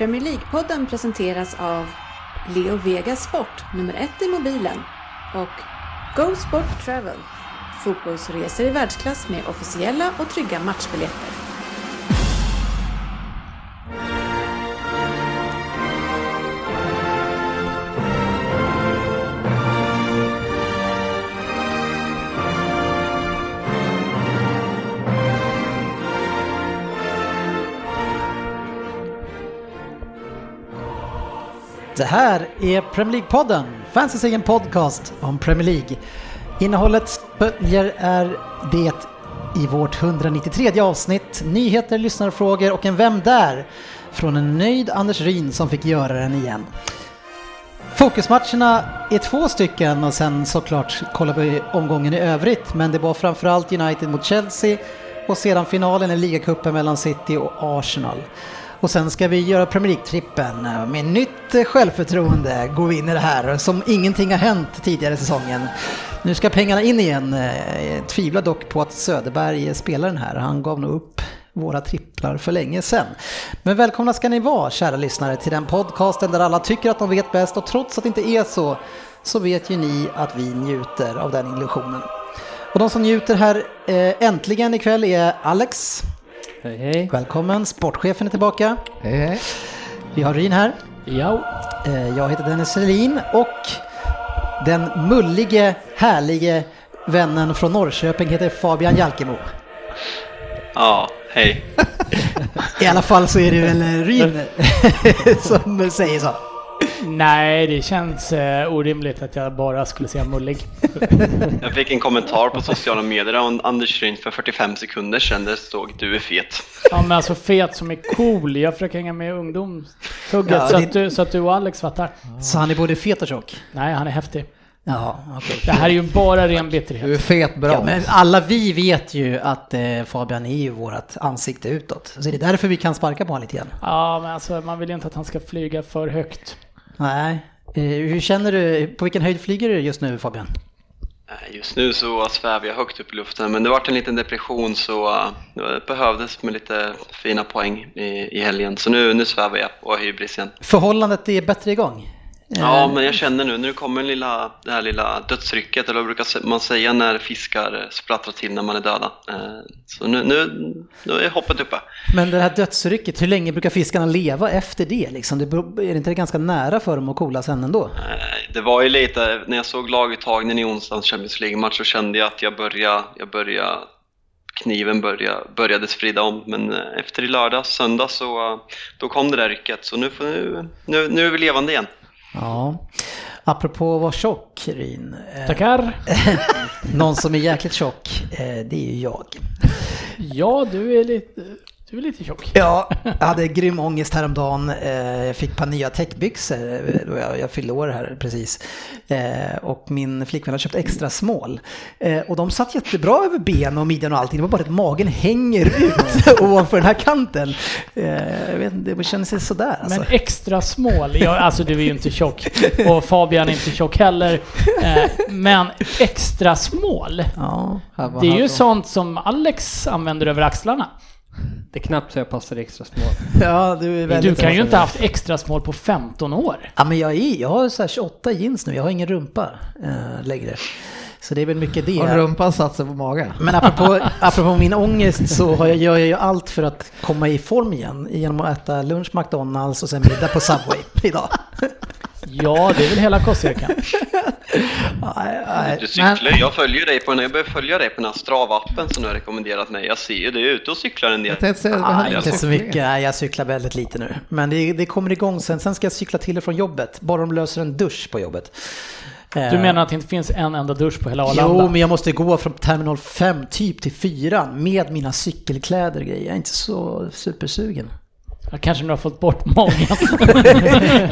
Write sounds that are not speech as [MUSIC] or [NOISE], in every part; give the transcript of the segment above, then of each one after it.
Premier League-podden presenteras av Leo Vegas Sport, nummer ett i mobilen och Go Sport Travel, fotbollsresor i världsklass med officiella och trygga matchbiljetter. Det här är Premier League-podden, fansens egen podcast om Premier League. Innehållet följer är det i vårt 193 avsnitt, nyheter, lyssnarfrågor och en Vem där? Från en nöjd Anders Ryn som fick göra den igen. Fokusmatcherna är två stycken och sen såklart kollar vi omgången i övrigt men det var framförallt United mot Chelsea och sedan finalen i ligacupen mellan City och Arsenal. Och sen ska vi göra Premier League-trippen. Med nytt självförtroende går vi in i det här som ingenting har hänt tidigare i säsongen. Nu ska pengarna in igen. Eh, Jag tvivlar dock på att Söderberg spelar den här. Han gav nog upp våra tripplar för länge sedan. Men välkomna ska ni vara, kära lyssnare, till den podcasten där alla tycker att de vet bäst och trots att det inte är så, så vet ju ni att vi njuter av den illusionen. Och de som njuter här eh, äntligen ikväll är Alex. Hej hej. Välkommen, sportchefen är tillbaka. Hej hej. Vi har Ryn här. Ja. Eh, Jag heter Dennis Selin och den mullige, härlige vännen från Norrköping heter Fabian Jalkemo. Ja, hej. [LAUGHS] I alla fall så är det väl Ryn [LAUGHS] som säger så. Nej, det känns eh, orimligt att jag bara skulle säga mullig. [LAUGHS] Jag fick en kommentar på sociala medier av Anders Ryn för 45 sekunder sedan där det stod du är fet. Ja, men alltså fet som är cool. Jag försöker hänga med ungdomstugget Ja, så, det- att du, så att du och Alex fattar. Så han är både fet och tjock. Nej, han är häftig. Ja, okej. Det här är ju bara ren Du är bitterhet. fet bra. Ja, men alla vi vet ju att eh, Fabian är ju vårt ansikte utåt. Så det är därför vi kan sparka på honom lite grann. Ja, men alltså man vill ju inte att han ska flyga för högt. Nej. Eh, hur känner du, på vilken höjd flyger du just nu Fabian? Eh, Just nu så svävar jag högt upp i luften men det vart en liten depression så eh, det behövdes med lite fina poäng i, i helgen. Så nu, nu svävar jag och har hybris igen. Förhållandet är bättre igång. Ja, men jag känner nu, nu kommer lilla, det här lilla dödsrycket, eller vad brukar man säga när fiskar splattrar till när man är döda. Eh, Så nu, nu, nu är hoppet uppe. Men det här dödsrycket, hur länge brukar fiskarna leva efter det? Liksom? Det är det inte ganska nära för dem att kola sen ändå? Eh, Det var ju lite, när jag såg laguttagningen i onsdagens Champions League-match så kände jag att jag började, jag började kniven började, började sprida om men eh, efter i lördag, söndag så eh, då kom det där rycket så nu, nu, nu, nu är vi levande igen. Ja. Apropå att vara tjock, Ryn. eh, Tackar. [LAUGHS] Någon som är jäkligt tjock, eh, det är ju jag. Ja, du är lite, du är lite tjock. Ja, jag hade grym ångest häromdagen. Eh, Jag fick ett par nya täckbyxor eh, då jag, jag fyllde år här precis. Eh, Och min flickvän har köpt extra. Eh, Och de satt jättebra över ben och midjan och allting. Det var bara att magen hänger ut [LAUGHS] ovanför den här kanten. Jag vet inte, det känns sådär alltså. Men extra smål, alltså du är ju inte tjock. Och Fabian är inte tjock heller. Men extra smål, Ja, det är ju sånt som Alex använder över axlarna. Det är knappt så jag passar extra små. [LAUGHS] ja du är Du väldigt... kan ju inte ha haft extra smål på 15 år. Ja, men jag, är, jag har så här 28 jeans nu, jag har ingen rumpa eh, längre. Så det är väl mycket det. Har rumpan satt sig på magen? Men apropå, [LAUGHS] apropå min ångest så har jag, gör jag ju allt för att komma i form igen genom att äta lunch McDonalds och sen middag på Subway [LAUGHS] idag. Ja, det är väl hela [LAUGHS] nej, Du cyklar, jag följer dig på den, jag börjar följa dig på den här Strava-appen som du har rekommenderat mig. Jag ser ju du är ute och cyklar en del. Jag säga, det Ah, inte så mycket, nej, jag cyklar väldigt lite nu. Men det, det kommer igång sen. Sen ska jag cykla till och från jobbet. Bara de löser en dusch på jobbet. Du menar att det inte finns en enda dusch på hela Arlanda? Jo, men jag måste gå från terminal 5 typ till 4 med mina cykelkläder och grejer. Jag är inte så supersugen. Ja, kanske du har fått bort många.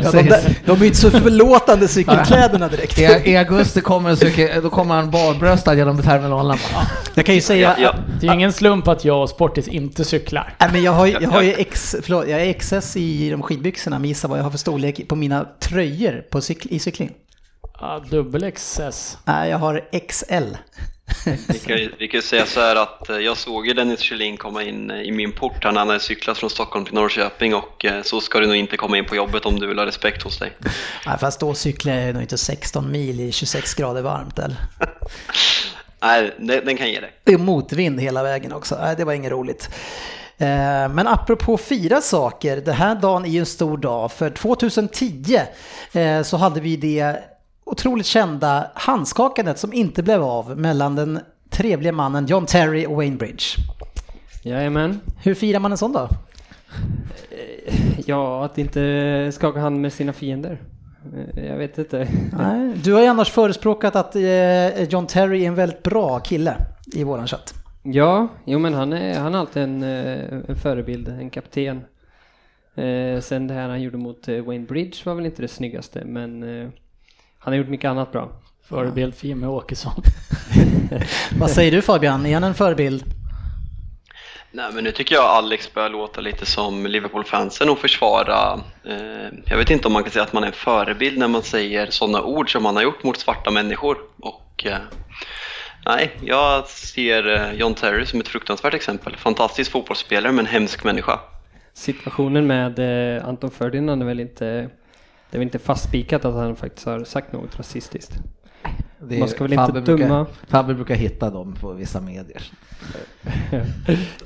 Ja, de, där, de är inte så förlåtande cykelkläderna direkt. I, I augusti kommer, en cykel, då kommer han barbröstad genom terminalen. Jag kan ju säga... Ja, ja. Det är ingen slump att jag och Sportis inte cyklar. Nej, men jag har, ju- jag har ju X, förlåt, jag är XS i de skidbyxorna, men gissa vad jag har för storlek på mina tröjor på cykel, i cykling? Ja, dubbel XS. Nej, jag har XL. Vi kan, ju- vi kan ju säga så här att eh, jag såg ju Dennis Kjellin komma in eh, i min port här när han hade cyklat från Stockholm till Norrköping och eh, så ska du nog inte komma in på jobbet om du vill ha respekt hos dig. Nej, fast då cyklar jag nog inte 16 mil i 26 grader varmt eller? [LAUGHS] Nej, den kan ge dig. Det är motvind hela vägen också. Nej, det var inget roligt. Men apropå fira saker, den här dagen är ju en stor dag. För 2010 eh, så hade vi det otroligt kända handskakandet som inte blev av mellan den trevliga mannen John Terry och Wayne Bridge. Jajamän. Hur firar man en sån dag? Ja, att inte skaka hand med sina fiender. Eh, Jag vet inte. Nej, du har ju annars förespråkat att eh, John Terry är en väldigt bra kille i våran chatt. Ja, jo men han är, han är alltid en, eh, en förebild, en kapten. Eh, sen det här han gjorde mot eh, Wayne Bridge var väl inte det snyggaste, men eh, han har gjort mycket annat bra. Förebild för Jimmy Åkesson. [LAUGHS] Vad säger du Fabian, är han en förebild? Nej, men nu tycker jag Alex börjar låta lite som Liverpool-fansen och försvara. Eh, jag vet inte om man kan säga att man är en förebild när man säger sådana ord som man har gjort mot svarta människor. Och, eh, nej, jag ser eh, John Terry som ett fruktansvärt exempel. Fantastisk fotbollsspelare men hemsk människa. Situationen med eh, Anton Ferdinand är väl inte, det är väl inte fastspikat att han faktiskt har sagt något rasistiskt. Det är- Man ska väl inte döma. Brukar, Fabbe brukar hitta dem på vissa medier. [LAUGHS]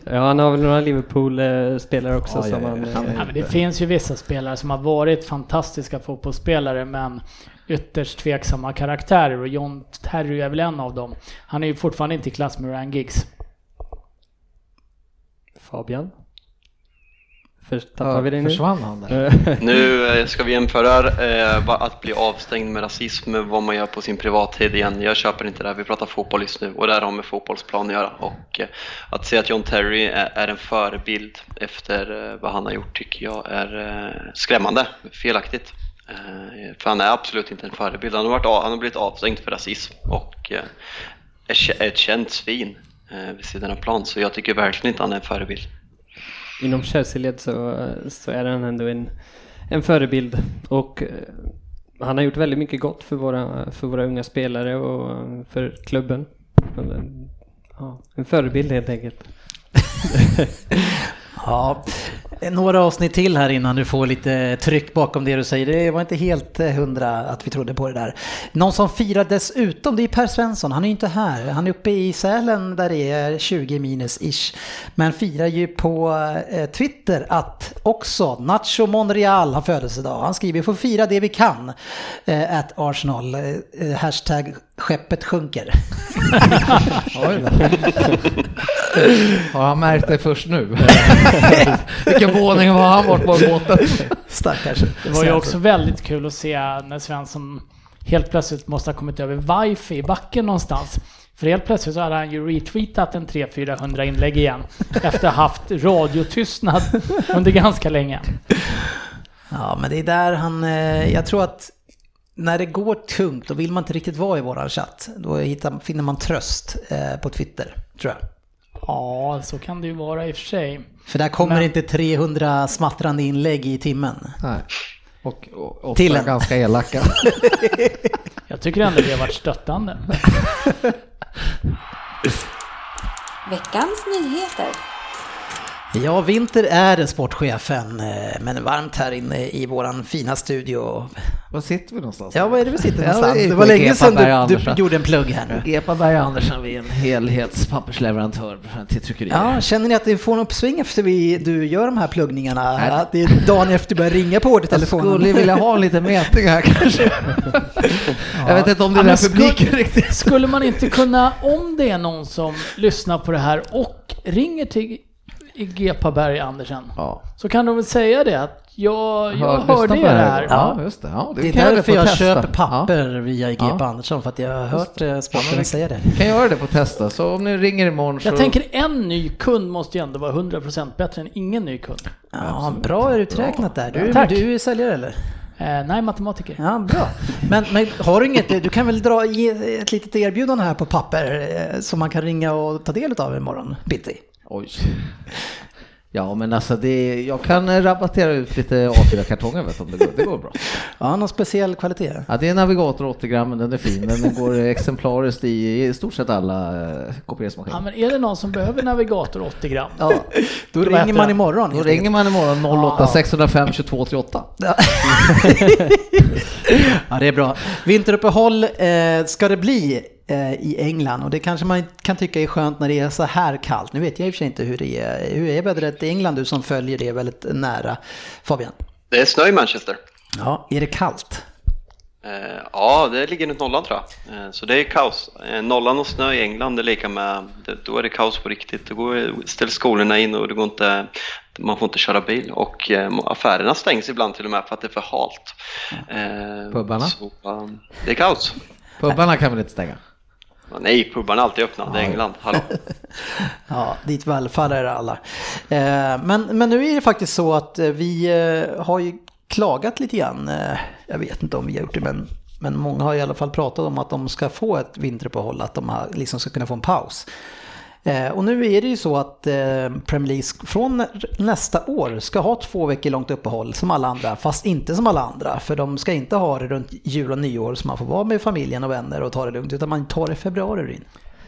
Ja, han har väl några Liverpool-spelare också Ja, ja, som ja. han... Han eh, Ja, men det finns ju vissa spelare som har varit fantastiska fotbollsspelare men ytterst tveksamma karaktärer och John Terry är väl en av dem. Han är ju fortfarande inte i klass med Ryan Giggs. Fabian? Först tappar vi dig nu. Försvann han där? [LAUGHS] Nu eh, ska vi jämföra eh, att bli avstängd med rasism med vad man gör på sin privattid igen. Jag köper inte det här, vi pratar fotboll just nu och det här har med fotbollsplan att göra. Och eh, att säga att John Terry är, är en förebild efter eh, vad han har gjort tycker jag är eh, skrämmande, felaktigt. Eh, för han är absolut inte en förebild, han har, varit, han har blivit avstängd för rasism och eh, är ett känt svin vid sidan av plan. Så jag tycker verkligen inte han är en förebild. Inom Chelsea-led så, så är han ändå en, en förebild och eh, han har gjort väldigt mycket gott för våra, för våra unga spelare och för klubben. Ja, en förebild helt enkelt. [LAUGHS] Ja, några avsnitt till här innan du får lite tryck bakom det du säger. Det var inte helt eh, hundra att vi trodde på det där. Någon som firar dessutom, det är Per Svensson. Han är ju inte här. Han är uppe i Sälen där det är 20 minus ish. Men firar ju på eh, Twitter att också Nacho Monreal har födelsedag. Han skriver vi får fira det vi kan. Eh, at Arsenal. Hashtag skeppet sjunker. Har han märkt det först nu? [LAUGHS] Vilken våning har han varit på båten? Stackars. Det var ju också väldigt kul att se när Svensson helt plötsligt måste ha kommit över wifi i backen någonstans. För helt plötsligt så hade han ju retweetat en 300-400 inlägg igen efter att ha haft radiotystnad under ganska länge. Ja, men det är där han, eh, jag tror att när det går tungt då vill man inte riktigt vara i våran chatt. Då hittar, finner man tröst eh, på Twitter, tror jag. Ja, så kan det ju vara i och för sig. För där kommer Men- inte 300 smattrande inlägg i timmen. Nej. Och, och, och Till ofta en. ganska elaka. [LAUGHS] Jag tycker ändå det har varit stöttande. Veckans nyheter. Ja, Vinter är sportchefen, eh, men varmt här inne i våran fina studio. Var sitter vi någonstans? Ja, var är det vi sitter [LAUGHS] Ja, någonstans? är Det var länge sedan Epaberg du, du gjorde en plugg här nu. Epa Berg Andersen, vi är en helhetspappersleverantör till tryckerier. Ja, känner ni att det får en uppsving efter vi, du gör de här pluggningarna? Nej. Att det är dagen efter du börjar ringa på [LAUGHS] Jag ordertelefonen? skulle vilja ha lite mätning här kanske. [LAUGHS] Jag vet inte om det Ja, är publiken riktigt. Skulle man inte kunna, om det är någon som lyssnar på det här och ringer till Gepaberg Andersen, Ja. så kan de väl säga det att jag, jag Hör- hörde er här. Ja, just det. Ja, Det är kan jag därför jag testa. köper papper Ja. via GP Ja. Andersson, för att jag har hört eh, sporten vi- säga det. kan göra det på testa, så om ni ringer imorgon så... Jag tänker en ny kund måste ju ändå vara 100% bättre än ingen ny kund. Ja, bra uträknat där. Du, Tack. du är säljare eller? Eh, nej, matematiker. Ja, bra. Men, men har du inget, du kan väl dra ge ett litet erbjudande här på papper eh, som man kan ringa och ta del av imorgon bitti? Oj. Ja, men alltså det, jag kan eh, rabattera ut lite A4-kartonger vet om det går, det går bra. Ja, någon speciell kvalitet. Ja, det är Navigator 80 gram, men den är fin. men Den går exemplariskt i, i stort sett alla eh, kopieringsmaskiner. Ja, men är det någon som behöver navigator 80 gram? Ja, då Vad ringer man det? imorgon. Då ringer man imorgon 08 605 22 38. Ja, [LAUGHS] [LAUGHS] det är bra. Vinteruppehåll eh, ska det bli eh, i England och det kanske man kan tycka är skönt när det är så här kallt. Nu vet jag i och för sig inte hur det är. Hur är vädret i England, du som följer det väldigt nära? Fabian? Det är snö i Manchester. Ja, är det kallt? Eh, ja, det ligger runt nollan tror jag. Eh, så det är kaos. Eh, nollan och snö i England är lika med, det, då är det kaos på riktigt. Då går, ställs skolorna in och det går inte, man får inte köra bil och eh, affärerna stängs ibland till och med för att det är för halt. Eh, Pubbarna? Så, eh, det är kaos. Pubbarna kan väl inte stänga? Nej, pubbarna är alltid öppna. Det är England. Hallå. [LAUGHS] Ja, dit vallfaller alla. Eh, men, men nu är det faktiskt så att vi har ju klagat lite grann. Jag vet inte om vi har gjort det, men, men många har i alla fall pratat om att de ska få ett vinteruppehåll, att de liksom ska kunna få en paus. Eh, och nu är det ju så att eh, Premier League från nästa år ska ha två veckor långt uppehåll som alla andra, fast inte som alla andra. För de ska inte ha det runt jul och nyår så man får vara med familjen och vänner och ta det lugnt, utan man tar det i februari. Ryn.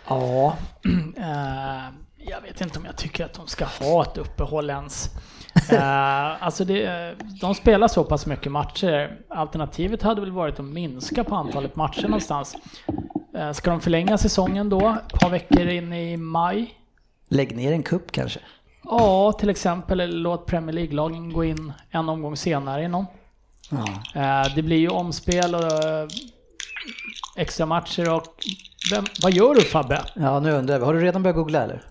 Ja, [CLEARS THROAT] eh, jag vet inte om jag tycker att de ska ha ett uppehåll ens. [LAUGHS] Eh, alltså det, de spelar så pass mycket matcher. Alternativet hade väl varit att minska på antalet matcher någonstans. Eh, ska de förlänga säsongen då? Ett par veckor in i maj? Lägg ner en kupp kanske. Ja, till exempel. Eller låt Premier League-lagen gå in en omgång senare i någon. Ja. Eh, det blir ju omspel och eh, extra matcher och... Vem, vad gör du Fabbe? Ja, nu undrar jag, har du redan börjat googla eller?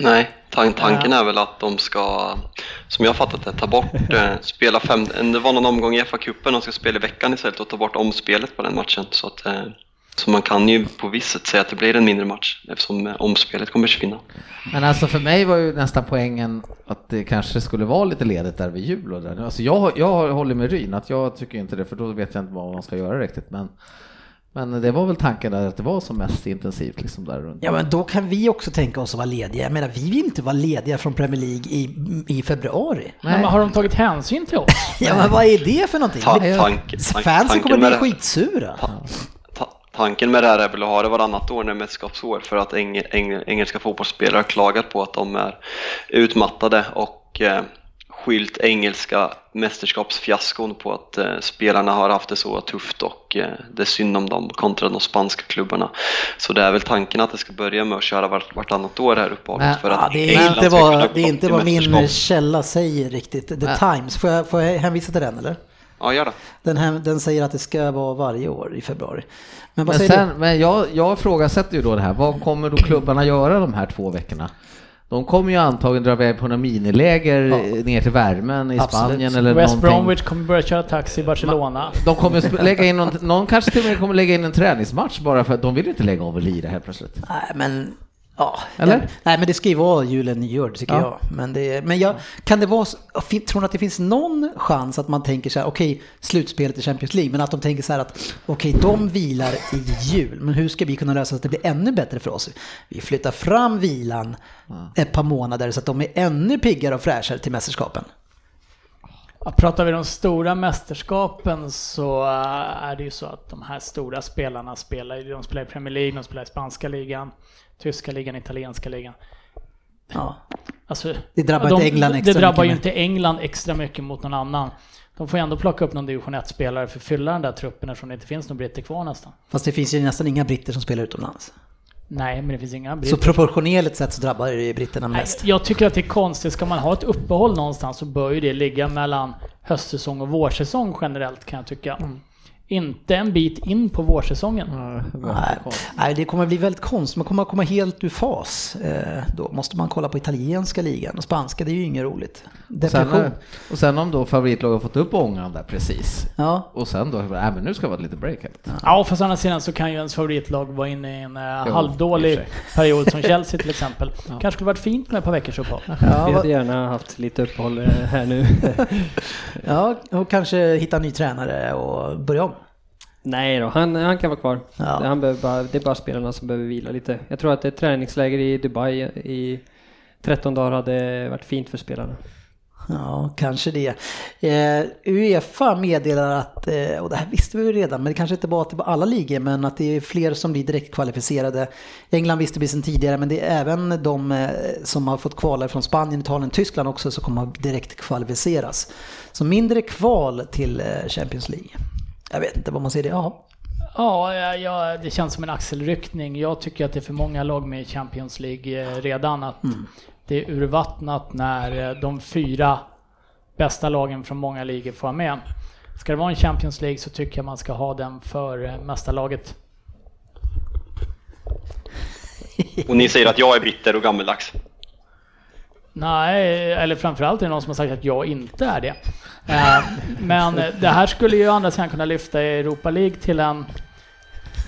Nej, tan tanken är väl att de ska, som jag fattat det, ta bort, [LAUGHS] eh, spela fem, det var någon omgång i FA-cupen, de ska spela i veckan istället och ta bort omspelet på den matchen. Så, att, eh, så man kan ju på visst sätt säga att det blir en mindre match eftersom eh, omspelet kommer försvinna. Men alltså för mig var ju nästan poängen att det kanske skulle vara lite ledigt där vid jul och där. Alltså jag, jag håller med Ryn att jag tycker inte det för då vet jag inte vad man ska göra riktigt. Men, men det var väl tanken där att det var som mest intensivt liksom där runt. Ja men då kan vi också tänka oss att vara lediga. Jag menar vi vill inte vara lediga från Premier League i, i februari. Nej. Men har de tagit hänsyn till oss? [LAUGHS] Ja men vad är det för någonting? Ta, tank, tank, Fansen kommer bli skitsura. Ta- Tanken med det här är väl att ha det varannat år när mästerskapsår för att eng, eng, engelska fotbollsspelare har klagat på att de är utmattade och eh, skylt engelska mästerskapsfiaskon på att eh, spelarna har haft det så tufft och eh, det är synd om dem kontra de spanska klubbarna. Så det är väl tanken att det ska börja med att köra vart, vartannat år här uppehållet Men, för Ja, att det är inte vad, det är inte vad min källa säger riktigt. The Nej. Times, får jag, får jag hänvisa till den eller? Ja, gör det. Den, här, den säger att det ska vara varje år i februari. Men vad Men, säger sen, men jag, jag ifrågasätter ju då det här, vad kommer då klubbarna göra de här två veckorna? De kommer ju antagligen dra iväg på några miniläger Ja. ner till värmen i Absolut. Spanien eller West någonting. Bromwich kommer börja köra taxi i Barcelona. De kommer lägga in någon, någon kanske till och med kommer lägga in en träningsmatch bara för att de vill inte lägga av och lira helt plötsligt. Nej men, ja. Eller? Den- Nej men det ska ju vara julen nyår tycker Ja. jag. Men, det, men jag, kan det vara, tror ni att det finns någon chans att man tänker så här, okej, slutspelet i Champions League, men att de tänker så här att okej, de vilar i jul, men hur ska vi kunna lösa så att det blir ännu bättre för oss? Vi flyttar fram vilan ett par månader så att de är ännu piggare och fräschare till mästerskapen. Ja, pratar vi de stora mästerskapen så äh, är det ju så att de här stora spelarna spelar, i- de spelar i Premier League, de spelar i spanska ligan, tyska ligan, italienska ligan. Ja. Alltså, Det drabbar de, inte England extra Det drabbar ju inte England extra mycket mot någon annan. De får ju ändå plocka upp någon division 1-spelare för att fylla den där truppen eftersom det inte finns någon britter kvar nästan. Fast det finns ju nästan inga britter som spelar utomlands. Nej, men det finns inga Så britter. proportionellt sett så drabbar det ju britterna Nej, mest. jag tycker att det är konstigt. Ska man ha ett uppehåll någonstans så bör ju det ligga mellan höstsäsong och vårsäsong generellt kan jag tycka. Mm. Inte en bit in på vårsäsongen. Nej, nej, det kommer bli väldigt konstigt. Man kommer att komma helt ur fas. Eh, då måste man kolla på italienska ligan och spanska, det är ju inget roligt. Sen, Depression. eh, och sen om då favoritlaget har fått upp ångan där precis. Ja, Och sen då, äh, men nu ska det vara lite break här. Ja, fast å andra sidan så kan ju ens favoritlag vara inne i en Jo, halvdålig och period som [LAUGHS] Chelsea till exempel. Kanske skulle varit fint med ett par veckors uppehåll. ja, Vi hade gärna haft lite uppehåll eh, här nu. [LAUGHS] ja, och kanske hitta en ny tränare och börja om. Nej då, han, han kan vara kvar. Ja. Han behöver bara, det är bara spelarna som behöver vila lite. Jag tror att är träningsläger i Dubai i 13 dagar hade varit fint för spelarna. Ja, kanske det. Eh, Uefa meddelar att, eh, och det här visste vi ju redan, men det kanske inte bara till alla ligor, men att det är fler som blir direkt kvalificerade. England visste vi sedan tidigare, men det är även de eh, som har fått kvala från Spanien, Italien, Tyskland också som kommer att direkt kvalificeras. Så mindre kval till eh, Champions League. Jag vet inte vad man ser det. Ja, Ja, ja, ja, det känns som en axelryckning. Jag tycker att det är för många lag med i Champions League eh, redan. Att Det är urvattnat när eh, de fyra bästa lagen från många ligor får vara med. Ska det vara en Champions League så tycker jag man ska ha den för eh, mästarlaget. [LAUGHS] Och ni säger att jag är bitter och gammeldags. Nej, eller framförallt är det någon som har sagt att jag inte är det. Eh, Men det här skulle ju å andra sidan kunna lyfta Europa League till en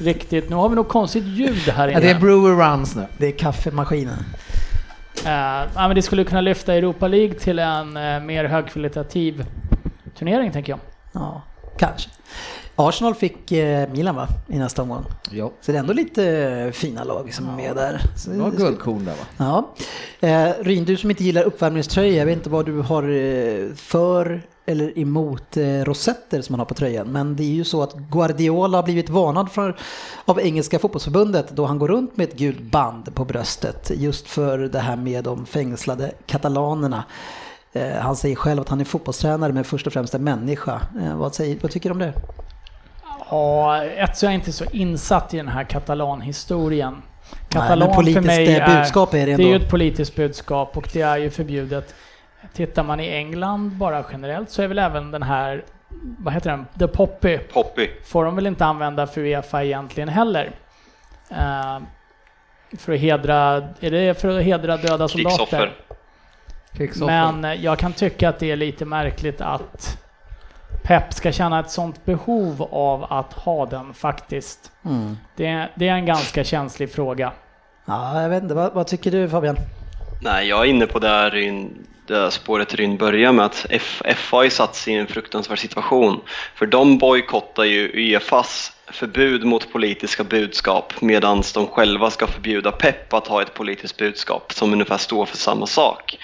riktigt... Nu har vi nog konstigt ljud här inne. Ja, det är Brewer Runs nu. det är kaffemaskinen. Eh, ja, men det skulle kunna lyfta Europa League till en eh, mer högkvalitativ turnering tänker jag. Ja, kanske. Arsenal fick Milan va, i nästa omgång. Ja, Så det är ändå lite fina lag som är med där. Så det var guldkorn där va? Ja. Ryn, du som inte gillar uppvärmningströja, jag vet inte vad du har för eller emot eh, rosetter som man har på tröjan. Men det är ju så att Guardiola har blivit varnad för, av engelska fotbollsförbundet då han går runt med ett gult band på bröstet just för det här med de fängslade katalanerna. Eh, han säger själv att han är fotbollstränare men först och främst en människa. Eh, vad, säger, vad tycker du om det? Ja, ett så är jag inte så insatt i den här katalanhistorien. men Katalan för politiskt, mig eh, budskap är det det är ändå. ju ett politiskt budskap och det är ju förbjudet. Tittar man i England bara generellt så är väl även den här, vad heter den, The Poppy, Poppy. får de väl inte använda för Uefa egentligen heller. Eh, för att hedra, är det för att hedra döda soldater? Krigsoffer. Men eh, jag kan tycka att det är lite märkligt att Pep ska känna ett sånt behov av att ha den faktiskt. Mm. Det, det är en ganska känslig fråga. Ja, jag vet inte, vad, vad tycker du Fabian? Nej, jag är inne på det här det här spåret Ryn börjar med att F, FA ju satt sig i en fruktansvärd situation. För de bojkottar ju Uefas förbud mot politiska budskap medan de själva ska förbjuda Pep att ha ett politiskt budskap som ungefär står för samma sak.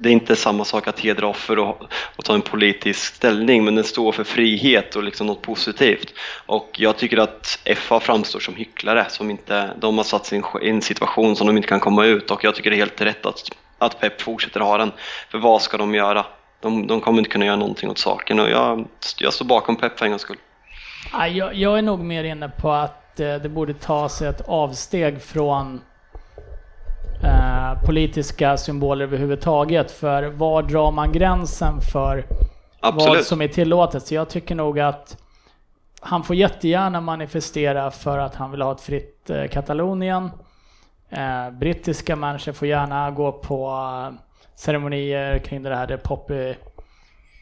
Det är inte samma sak att hedra offer och, och ta en politisk ställning men den står för frihet och liksom något positivt. Och jag tycker att FA framstår som hycklare, som inte, de har satt sig i en situation som de inte kan komma ut och jag tycker det är helt rätt att, att Pep fortsätter ha den. För vad ska de göra? De, de kommer inte kunna göra någonting åt saken och jag, jag står bakom Pep för en gångs skull. Jag, jag är nog mer inne på att eh, det borde tas ett avsteg från eh, politiska symboler överhuvudtaget. För var drar man gränsen för vad Absolut. som är tillåtet? Så jag tycker nog att han får jättegärna manifestera för att han vill ha ett fritt eh, Katalonien. Eh, brittiska människor får gärna gå på eh, ceremonier kring det här, det poppy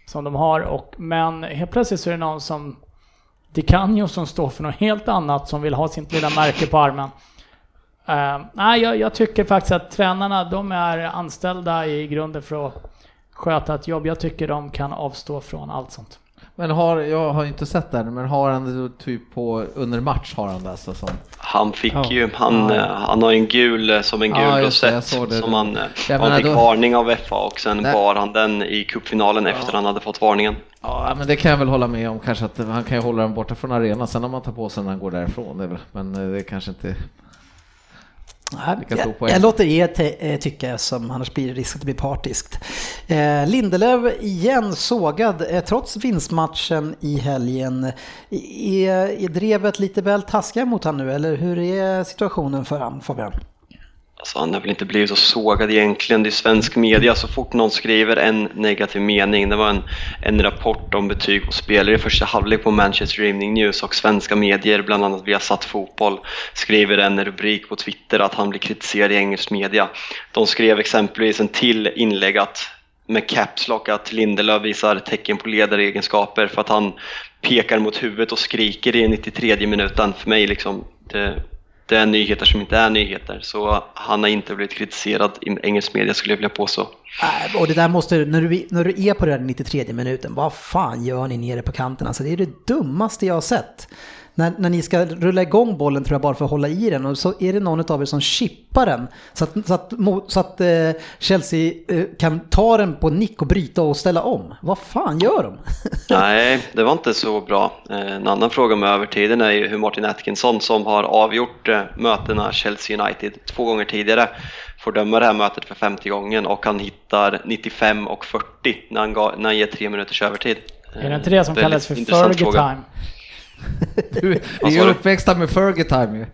som de har. Och, men helt plötsligt så är det någon som Dicanio som står för något helt annat som vill ha sitt lilla märke på armen. Uh, nej, jag, jag tycker faktiskt att tränarna, de är anställda i grunden för att sköta ett jobb. Jag tycker de kan avstå från allt sånt. Men har, jag har inte sett det, men har han det typ på under match har han det alltså som... Han fick Ja. ju, han, Ja. eh, han har en gul, eh, som en gul Ja, det, rosett det. som han, eh, Jag han fick då- varning av FA och sen Nej. bar han den i cupfinalen efter han hade fått varningen. Ja, men det kan jag väl hålla med om kanske att han kan ju hålla den borta från arenan sen när man tar på sig när han går därifrån. Det väl, men det är kanske inte... Jag, jag låter er eh, tycka som annars blir det risk att det blir partiskt. Eh, Lindelöf igen sågad eh, trots vinstmatchen i helgen. Är, är drevet lite väl taskiga mot han nu eller hur är situationen för han Fabian? Alltså han har väl inte blivit så sågad egentligen. Det är svensk media, så fort någon skriver en negativ mening. Det var en, en rapport om betyg på spelare i första halvlek på Manchester Evening News och svenska medier, bland annat via Satt Fotboll, skriver en rubrik på Twitter att han blir kritiserad i engelsk media. De skrev exempelvis en till inlägg att med caps lock att Lindelöf visar tecken på ledaregenskaper för att han pekar mot huvudet och skriker i 93 minuten. För mig liksom, det, det är nyheter som inte är nyheter. Så han har inte blivit kritiserad i engelsk media skulle jag vilja påstå. Äh, och det där måste, när du, när du är på den 93 minuten, vad fan gör ni nere på kanten? Alltså det är det dummaste jag har sett när, när ni ska rulla igång bollen tror jag bara för att hålla i den och så är det någon av er som chippar den så att, så att, så att eh, Chelsea eh, kan ta den på nick och bryta och ställa om. Vad fan gör de? [LAUGHS] Nej, det var inte så bra. Eh, en annan fråga med övertiden är ju hur Martin Atkinson som har avgjort eh, mötena Chelsea United två gånger tidigare får döma det här mötet för 50 gången och han hittar 95 och 40 när han, ga, när han ger tre minuters övertid. Är det inte det som Väldigt kallas för Fergie time? Du, vi är [LAUGHS] uppväxta med Fergie time ju.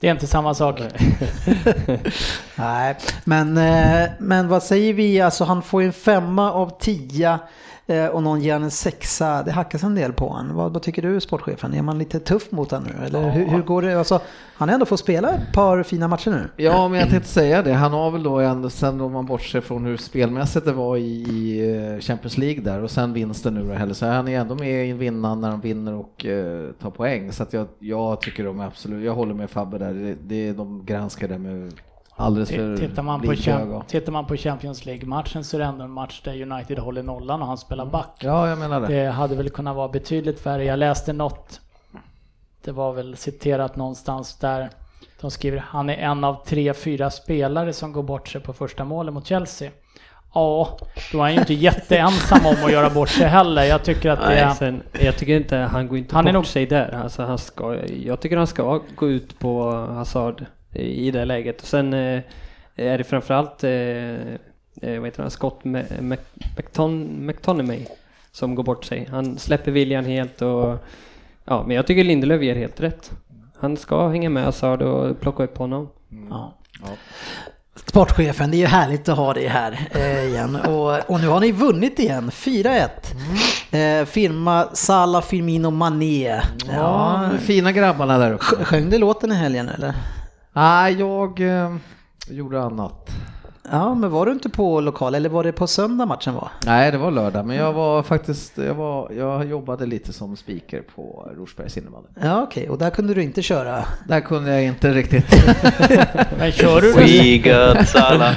Det är inte samma sak. [LAUGHS] Nej, men, eh, men vad säger vi? Alltså han får ju en femma av tio eh, och någon ger en sexa. Det hackas en del på honom. Vad, vad tycker du sportchefen? Är man lite tuff mot honom nu? Eller hur, hur går det? Alltså, han har ändå fått spela ett par fina matcher nu. Ja, men jag tänkte säga det. Han har väl då ändå, sen om man bortser från hur spelmässigt det var i, eh, Champions League där och sen vinsten nu då heller, så han är ändå med i vinnaren när han vinner och eh, tar poäng. Så att jag, jag tycker de absolut, jag håller med Fabbe där. Det, det de granskar det med alldeles för Tittar man, på blida Cham- ögon. tittar man på Champions League-matchen så är det ändå en match där United håller nollan och han spelar back. Ja, jag menar det. Det hade väl kunnat vara betydligt värre. Jag läste något, det var väl citerat någonstans där de skriver han är en av tre, fyra spelare som går bort sig på första målet mot Chelsea. Ja, då är han ju inte jätteensam om att göra bort sig heller. Jag tycker att det Nej, är... Sen, jag tycker inte, han går inte Han är bort nog- sig där. Alltså, han ska, jag tycker han ska gå ut på Hazard i det läget. Och sen eh, är det framförallt, eh, eh, vad heter han, Scott Ma- Ma- McTon- McTominay som går bort sig. Han släpper viljan helt och ja, men jag tycker Lindelöf ger helt rätt. Han ska hänga med Hazard och plocka upp honom. Ja. Sportchefen, det är ju härligt att ha dig här eh, igen. Och, och nu har ni vunnit igen, 4-1. Eh, firma Salah Firmino Mané. Ja, Ja, fina grabbarna där uppe. sj- Sjöng du låten i helgen eller? Nej, jag eh, gjorde annat. Ja, men var du inte på lokal eller var det på söndag matchen var? Nej, det var lördag, men jag var faktiskt, jag, var, jag jobbade lite som speaker på Rosbergs innebandy. Ja, okej, och där kunde du inte köra. Där kunde jag inte riktigt, [LAUGHS] Men kör du We got Salah.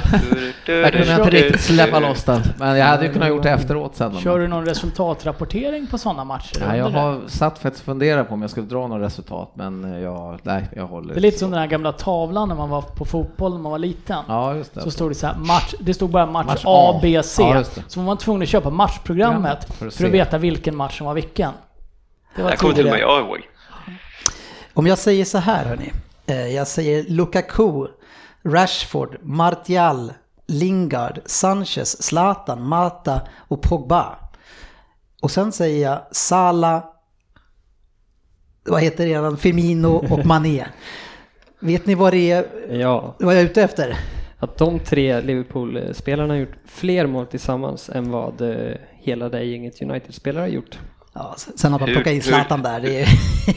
Där kunde jag inte riktigt släppa loss den. Men jag hade ju kunnat gjort det efteråt sen. Kör du någon resultatrapportering på sådana matcher? Nej, jag har satt faktiskt och funderat på om jag skulle dra något resultat, men jag, nej, jag håller. Det är lite som den här gamla tavlan när man var på fotboll när man var liten. Ja, just det. Så stod det så här, match, det stod bara match, Match A. B, C. Ja, så var man tvungen att köpa matchprogrammet Ja, för för att att, se. veta vilken match som var vilken. Det var kommer till och med jag ihåg. Om jag säger så här hörni. Eh, jag säger Lukaku, Rashford, Martial, Lingard, Sanchez, Zlatan, Mata och Pogba. Och sen säger jag Salah, vad heter det redan, Firmino och [LAUGHS] Mané. Vet ni vad det är, Ja, vad jag är ute efter? att de tre Liverpool-spelarna har gjort fler mål tillsammans än vad eh, hela det gänget United-spelare har gjort. Ja, sen att man plockar in Zlatan där. Det är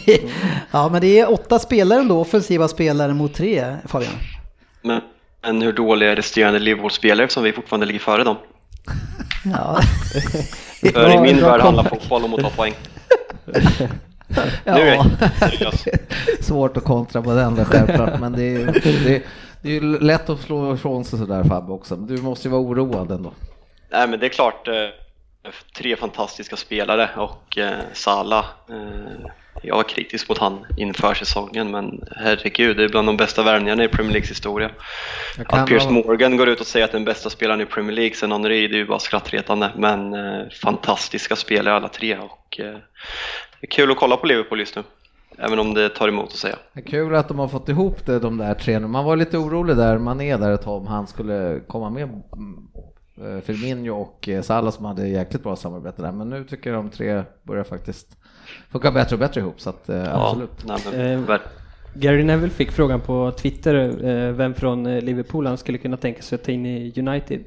[LAUGHS] ja, men det är åtta spelare ändå, offensiva spelare mot tre, Fabian. Men, men hur dåliga är resterande Liverpool-spelare som vi fortfarande ligger före dem? [LAUGHS] Ja. [LAUGHS] För i min värld handlar fotboll om att ta poäng. Ja, Nu är jag seriös. [LAUGHS] svårt att kontra på den där självklart, men det är, det, det är ju lätt att slå ifrån sig sådär Fabbe också. Du måste ju vara oroad ändå. Nej men det är klart, eh, tre fantastiska spelare och eh, Salah, eh, jag var kritisk mot han inför säsongen men herregud, det är bland de bästa värvningarna i Premier Leagues historia. Att Piers ha- Morgan går ut och säger att den bästa spelaren i Premier League sen Henry, det är ju bara skrattretande men eh, fantastiska spelare alla tre och eh, det är kul att kolla på Liverpool just nu. Även om det tar emot att säga. Det är kul att de har fått ihop det, de där tre. Man var lite orolig där, man är där ett tag om han skulle komma med mm, eh, Firmino och eh, Salah som hade jäkligt bra samarbete där. Men nu tycker jag de tre börjar faktiskt funka bättre och bättre ihop. Så att, eh, absolut. Ja, nej, men, Eh, Gary Neville fick frågan på Twitter eh, vem från Liverpool han skulle kunna tänka sig att ta in i United.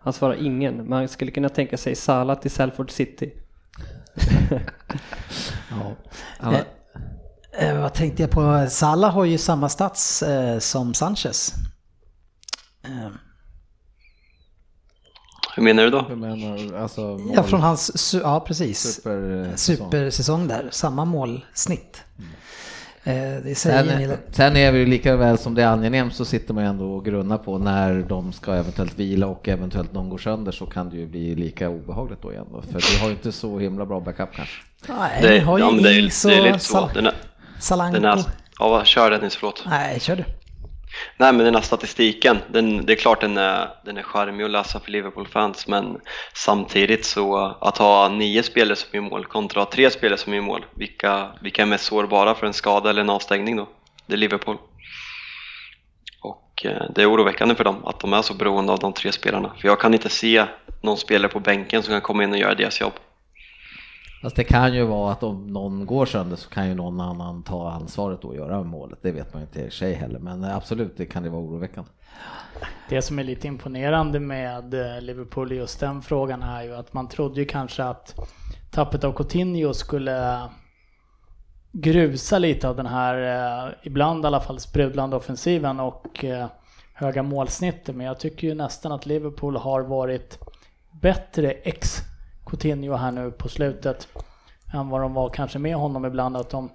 Han svarar ingen, men han skulle kunna tänka sig Salah till Salford City. [LAUGHS] Han- Eh, Eh, vad tänkte jag på? Salah har ju samma stats eh, som Sanchez. Eh, hur menar du då? Jag menar, alltså, mål, ja, från hans, su- ja precis. super, eh, säsong. Supersäsong där, samma målsnitt. Eh, det säger en hel Sen, sen är vi ju lika väl som det är angenämt så sitter man ju ändå och grunnar på när de ska eventuellt vila och eventuellt någon går sönder så kan det ju bli lika obehagligt då igen då. För vi har ju inte så himla bra backup kanske. Nej, Det, har ju ja, men det, är, det är lite så. Sal- Den är, Salanko. den är, ja, kör Dennis, förlåt. Nej, kör du. Nej men den här statistiken, den, det är klart den är, den är charmig att läsa för Liverpool-fans men samtidigt så att ha nio spelare som gör mål kontra att ha tre spelare som gör mål, vilka, vilka är mest sårbara för en skada eller en avstängning då? Det är Liverpool. Och eh, det är oroväckande för dem att de är så beroende av de tre spelarna. För jag kan inte se någon spelare på bänken som kan komma in och göra deras jobb. Fast det kan ju vara att om någon går sönder så kan ju någon annan ta ansvaret och göra målet. Det vet man ju inte i sig heller, men absolut det kan det vara oroväckande. Det som är lite imponerande med eh, Liverpool i just den frågan är ju att man trodde ju kanske att tappet av Coutinho skulle grusa lite av den här, eh, ibland i alla fall sprudlande offensiven och eh, höga målsnittet. Men jag tycker ju nästan att Liverpool har varit bättre ex Coutinho här nu på slutet än vad de var kanske med honom ibland. Att, de,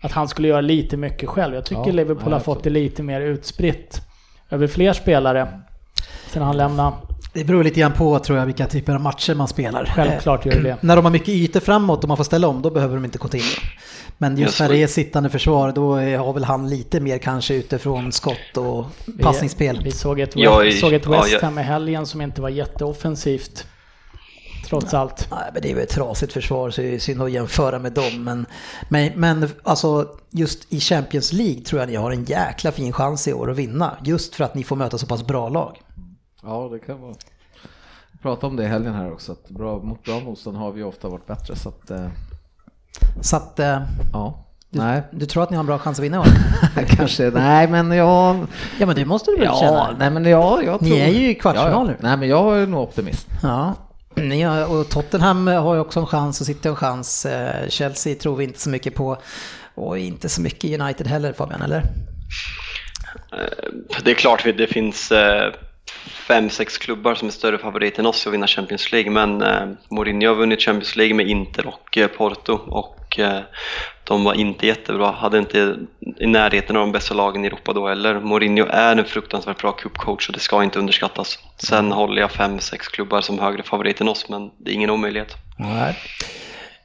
att han skulle göra lite mycket själv. Jag tycker Ja, Liverpool ja, har fått det lite mer utspritt över fler spelare sen han lämnade. Det beror lite grann på tror jag vilka typer av matcher man spelar. Självklart gör det. Eh, [CLEARS THROAT] när de har mycket ytor framåt och man får ställa om, då behöver de inte Coutinho. Men just när det är sittande försvar, då har väl han lite mer kanske utifrån skott och Vi- passningsspel. Vi såg ett, Jag såg ett ja, West jag- Ham i helgen som inte var jätteoffensivt. Trots allt. Nej, men det är väl ett trasigt försvar så det är synd att jämföra med dem. Men, men, men alltså just i Champions League tror jag ni har en jäkla fin chans i år att vinna. Just för att ni får möta så pass bra lag. Ja, det kan vara. Vi pratade om det i helgen här också, att bra, mot bra motstånd har vi ju ofta varit bättre så att, eh, Så att eh, ja. du, Nej, du tror att ni har en bra chans att vinna i år? [LAUGHS] kanske, nej men jag... Ja men det måste du väl Ja, känna? nej men ja, jag Ni tror... är ju i kvartsfinal nu. Ja, ja. Nej men jag är nog optimist. Ja, Ja, och Tottenham har ju också en chans och sitter en chans. Eh, Chelsea tror vi inte så mycket på. Och inte så mycket United heller Fabian, eller? Eh, det är klart det finns eh, fem, sex klubbar som är större favoriter än oss att vinna Champions League men eh, Mourinho har vunnit Champions League med Inter och eh, Porto och eh, de var inte jättebra, hade inte i närheten av de bästa lagen i Europa då heller. Mourinho är en fruktansvärt bra cupcoach och det ska inte underskattas. Sen håller jag fem, sex klubbar som högre favorit än oss men det är ingen omöjlighet. Nej.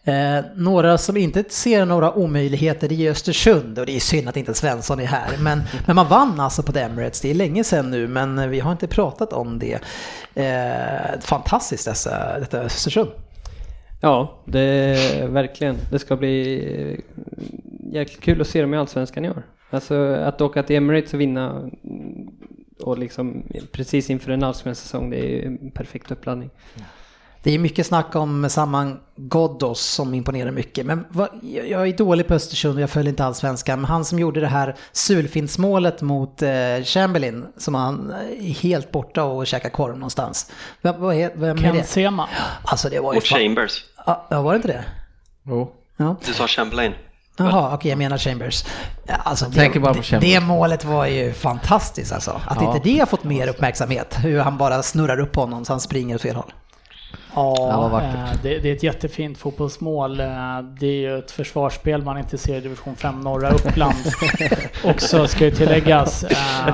Eh, några som inte ser några omöjligheter det är Östersund och det är synd att inte Svensson är här. Men, [LAUGHS] men man vann alltså på The Emirates, det är länge sedan nu men vi har inte pratat om det. Eh, fantastiskt dessa, detta Östersund. Ja, det verkligen. Det ska bli jäkligt kul att se dem i Allsvenskan i år. Alltså att åka till Emirates och vinna och liksom precis inför en allsvensk säsong, det är ju en perfekt uppladdning. Det är mycket snack om Saman Ghoddos som imponerar mycket. Men vad, jag är dålig på Östersund och jag följer inte allsvenskan. Men han som gjorde det här sulfintsmålet mot eh, Chamberlain som han är helt borta och käkar korv någonstans. Vem, vad är, vem är Ken det? Sema. Alltså det var ju fan... Chambers, Ja, var det inte det? Jo. Ja. du sa Chamberlain. Jaha, okej jag menar Chambers. Alltså, det, tänker bara på Chambers. det målet var ju fantastiskt alltså. Att Ja. inte det har fått mer uppmärksamhet. Hur han bara snurrar upp honom så han springer åt fel håll. Ja, eh, det, det är ett jättefint fotbollsmål. Eh, Det är ju ett försvarsspel man inte ser i division 5 norra Uppland. [LAUGHS] Också ska ju tilläggas. eh,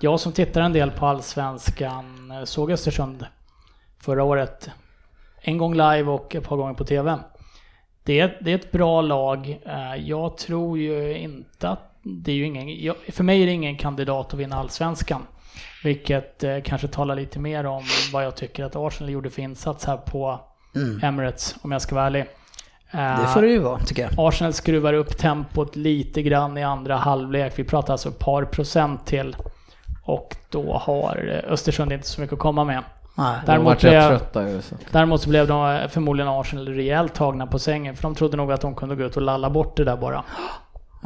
Jag som tittar en del på Allsvenskan såg Östersund förra året. En gång live och ett par gånger på TV. Det är, det är ett bra lag. Jag tror ju inte att det är ju ingen, för mig är det ingen kandidat att vinna Allsvenskan. Vilket eh, kanske talar lite mer om vad jag tycker att Arsenal gjorde för insats här på Emirates, om jag ska vara ärlig. Eh, Det får det ju vara tycker jag. Arsenal skruvar upp tempot lite grann i andra halvlek. Vi pratar alltså ett par procent till. Och då har eh, Östersund inte så mycket att komma med. Nej. Däremot blev, trötta ju. Så. däremot så blev de eh, förmodligen Arsenal rejält tagna på sängen. För de trodde nog att de kunde gå ut och lalla bort det där bara.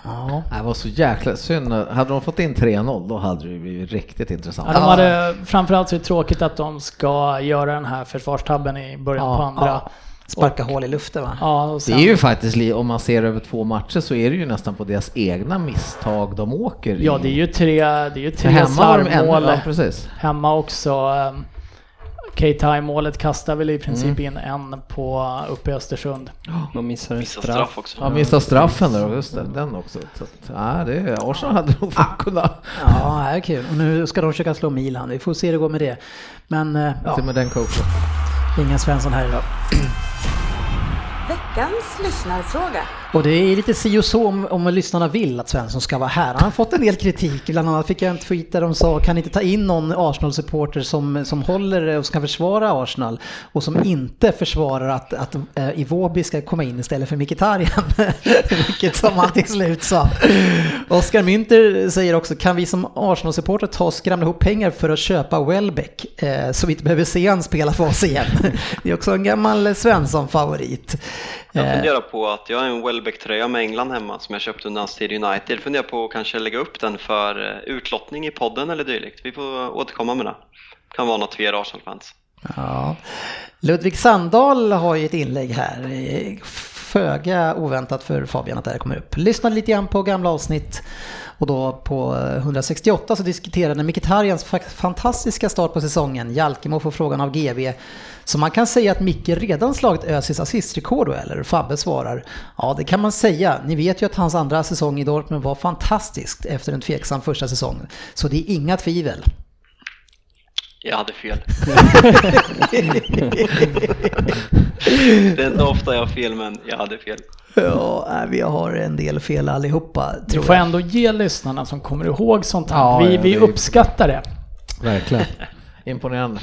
Ja. Det var så jäkla synd. Hade de fått in 3-0 då hade det blivit riktigt intressant. Ja, de hade, framförallt så är det tråkigt att de ska göra den här försvarstabben i början Ja, på andra. ja. Sparka hål i luften va? Ja, och Det sen, är ju faktiskt, om man ser över två matcher så är det ju nästan på deras egna misstag de åker i. ja, det är ju tre, det är ju tre hemma var de ännu, slarvmål. ja, precis. Hemma också. Ehm, Keita-målet kastar väl i princip in en på uppe i Östersund. Man missar en straff. straff också. Ja, missade straffen där, just det, den också. Så, att, ja, det, Arsenal hade nog fan kunnat, Ja, det är kul. Och nu ska de försöka slå Milan. Vi får se hur det går med det. Men eh, ja, till med den coachen. ingen Svensson här idag. Veckans lyssnarfråga. Och det är lite si och så om, om lyssnarna vill att Svensson ska vara här. Han har fått en del kritik, bland annat fick jag en tweet där de sa kan inte ta in någon Arsenal-supporter som, som håller eh, och ska försvara Arsenal och som inte försvarar att, att äh, Iwobi ska komma in istället för Mkhitaryan. [LAUGHS] Vilket som han till slut sa. Oskar Münter säger också kan vi som Arsenal-supporter ta och skramla ihop pengar för att köpa Welbeck eh, så vi inte behöver se han spela för oss igen. [LAUGHS] det är också en gammal Svensson-favorit. Jag Eh, funderar på att jag har en Welbeck-tröja med England hemma som jag köpte under hans tid i United. Funderar på att kanske lägga upp den för eh, utlottning i podden eller dylikt. Vi får återkomma med det. Kan vara något för er Arsenal-fans. Ja. Ludvig Sandahl har ju ett inlägg här. Eh, Föga oväntat för Fabian att det här kommer upp. Lyssnade lite grann på gamla avsnitt och då på eh, 168 så diskuterade Mkhitarjans fantastiska start på säsongen. Jalkemo får frågan av GB. Så man kan säga att Micke redan slagit Özils assistrekord då eller? Fabbe svarar. Ja det kan man säga. Ni vet ju att hans andra säsong i Dortmund var fantastisk efter en tveksam första säsong. Så det är inga tvivel. Jag hade fel. [LAUGHS] det är inte ofta jag har fel, men jag hade fel. Ja, nej, vi har en del fel allihopa tror får jag. ändå ge lyssnarna som kommer ihåg sånt här. Ja, vi ja, vi uppskattar det. Verkligen. [LAUGHS] Imponerande.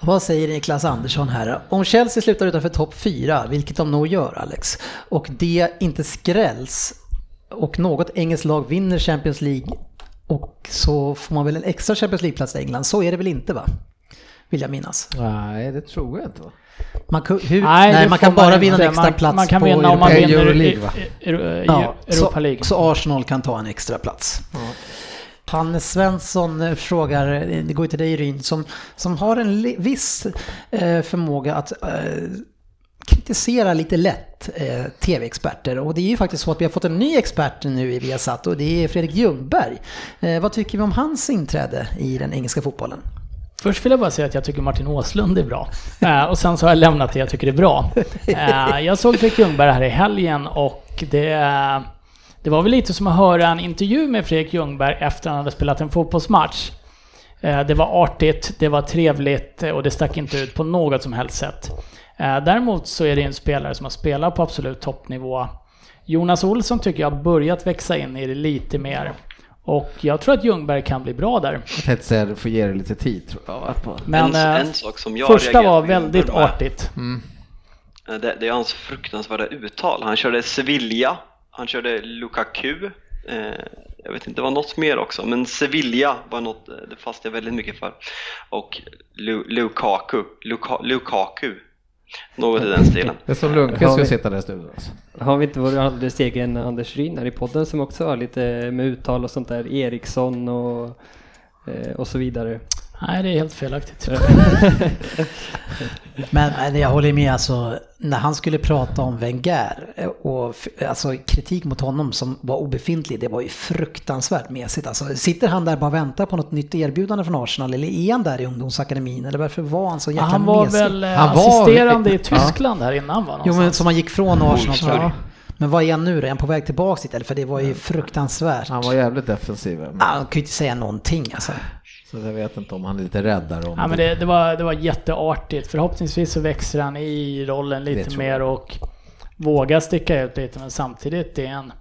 Vad säger Niklas Andersson här? Om Chelsea slutar utanför topp 4, vilket de nog gör Alex, och det inte skrälls och något engelskt lag vinner Champions League och så får man väl en extra Champions League-plats i England. Så är det väl inte va? Vill jag minnas. Nej, det tror jag inte. Va? Man, ku- hur, nej, det man kan bara vinna en extra man, plats Man kan på vinna om man vinner Euroleague, va? Ja, Europa så, League. så Arsenal kan ta en extra plats. Hannes Svensson eh, frågar, eh, det går ju till dig Ryn, som, som har en viss eh, förmåga att kritisera lite lätt eh, tv-experter. Och det är ju faktiskt så att vi har fått en ny expert nu i Viasat och det är Fredrik Ljungberg. Eh, vad tycker vi om hans inträde i den engelska fotbollen? Först vill jag bara säga att jag tycker Martin Åslund är bra. Eh, och sen så har jag lämnat det jag tycker är bra. Eh, jag såg Fredrik Ljungberg här i helgen och det, det var väl lite som att höra en intervju med Fredrik Ljungberg efter han hade spelat en fotbollsmatch. Eh, det var artigt, det var trevligt eh, och det stack inte ut på något som helst sätt. Eh, däremot så är det en spelare som har spelat på absolut toppnivå. Jonas Olsson tycker jag har börjat växa in i det lite mer. Och jag tror att Ljungberg kan bli bra där. Jag tänkte säga, du får ge det lite tid tror jag. Men en, eh, en sak som jag första var väldigt artigt. eh, Det, det är hans fruktansvärda uttal. Han körde Sevilla, han körde Lukaku. Eh, jag vet inte, det var något mer också, men Sevilla var något, det fastnade jag väldigt mycket för. Och Lu, Lukaku, Luka, Lukaku. Något i den stilen. Det är som Lundqvist vi- sitta där i studion. Alltså. Har vi inte vår alldeles egen Anders Ryn här i podden som också har lite med uttal och sånt där, Eriksson och, eh, och så vidare. Nej, det är helt felaktigt. [LAUGHS] Men, men jag håller med, alltså, när han skulle prata om Wenger eh, och alltså, kritik mot honom som var obefintlig, det var ju fruktansvärt mesigt. Alltså, sitter han där bara och väntar på något nytt erbjudande från Arsenal eller är han där i ungdomsakademin? Eller varför var han så jäkla Han var mesig? väl eh, Han var- assisterande i Ja. Tyskland här innan va? Jo men som han gick från Arsenal tror jag. Ja. Men vad är han nu då? Är han på väg tillbaka dit eller? För det var ju fruktansvärt. Han var jävligt defensiv. Men, Ah, Han ju inte säga någonting alltså. Så jag vet inte om han är lite rädd där. Om Ja, men det, det, var, det var jätteartigt. Förhoppningsvis så växer han i rollen lite mer och vågar sticka ut lite. Men samtidigt, det är en,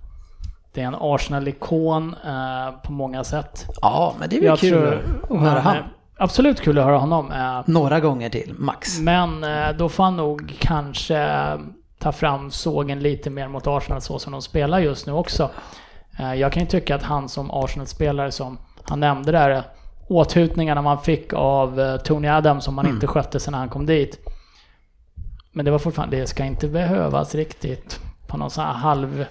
det är en Arsenal-ikon eh, på många sätt. Ja, men det är väl Jag kul tror- att höra han. eh, Absolut kul att höra honom. eh, Några gånger till, max. Men eh, då får han nog kanske ta fram sågen lite mer mot Arsenal så som de spelar just nu också. Eh, Jag kan ju tycka att han som Arsenal-spelare som han nämnde där, åthutningarna man fick av eh, Tony Adams som man Mm. inte skötte sig när han kom dit. Men det var fortfarande, det ska inte behövas riktigt på någon sån här halv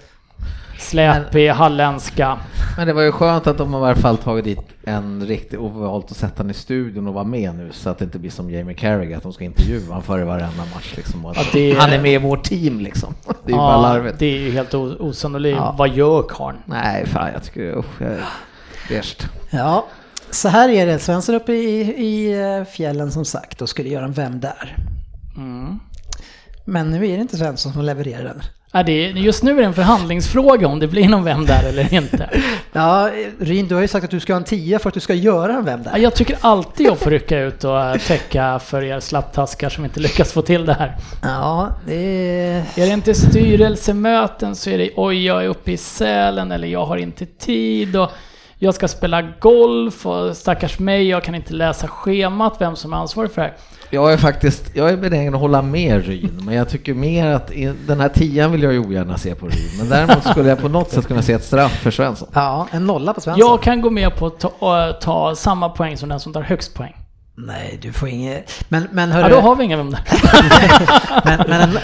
släpig halländska. Men det var ju skönt att de har i alla fall tagit dit en riktig och valt att sätta honom i studion och vara med nu så att det inte blir som Jamie Carragher att de ska intervjua honom före varenda match liksom. Och att Ja, det- Han är med i vårt team liksom. [LAUGHS] Det är ju bara larvigt. det är ju helt osannolikt. Ja. Vad gör karln? Nej, fan jag tycker usch, jag är värst. Ja. Så här är det, Svensson uppe i, i eh, fjällen som sagt och skulle göra en Vem där? Mm. Men nu är det inte Svensson som levererar den. Ja, det är, just nu är det en förhandlingsfråga om det blir någon vem där eller inte. [LAUGHS] Ja, Rin, du har ju sagt att du ska ha en tia för att du ska göra en Vem Ja, där? Jag tycker alltid jag får rycka ut och eh, täcka för er slapptaskar som inte lyckas få till det här. Ja, det är... Är det inte styrelsemöten så är det oj, jag är uppe i Sälen eller jag har inte tid och jag ska spela golf och stackars mig, jag kan inte läsa schemat, vem som är ansvarig för det här. Jag är faktiskt, jag är benägen att hålla med Ryn, men jag tycker mer att i- den här tian vill jag ju ogärna se på Ryn. Men däremot skulle jag på något sätt kunna se ett straff för Svensson. Ja, en nolla på Svensson. Jag kan gå med på att ta, äh, ta samma poäng som den som tar högst poäng. Nej, du får inget... Men, men Ja, hörru, då har vi ingen vem där. [LAUGHS] men, men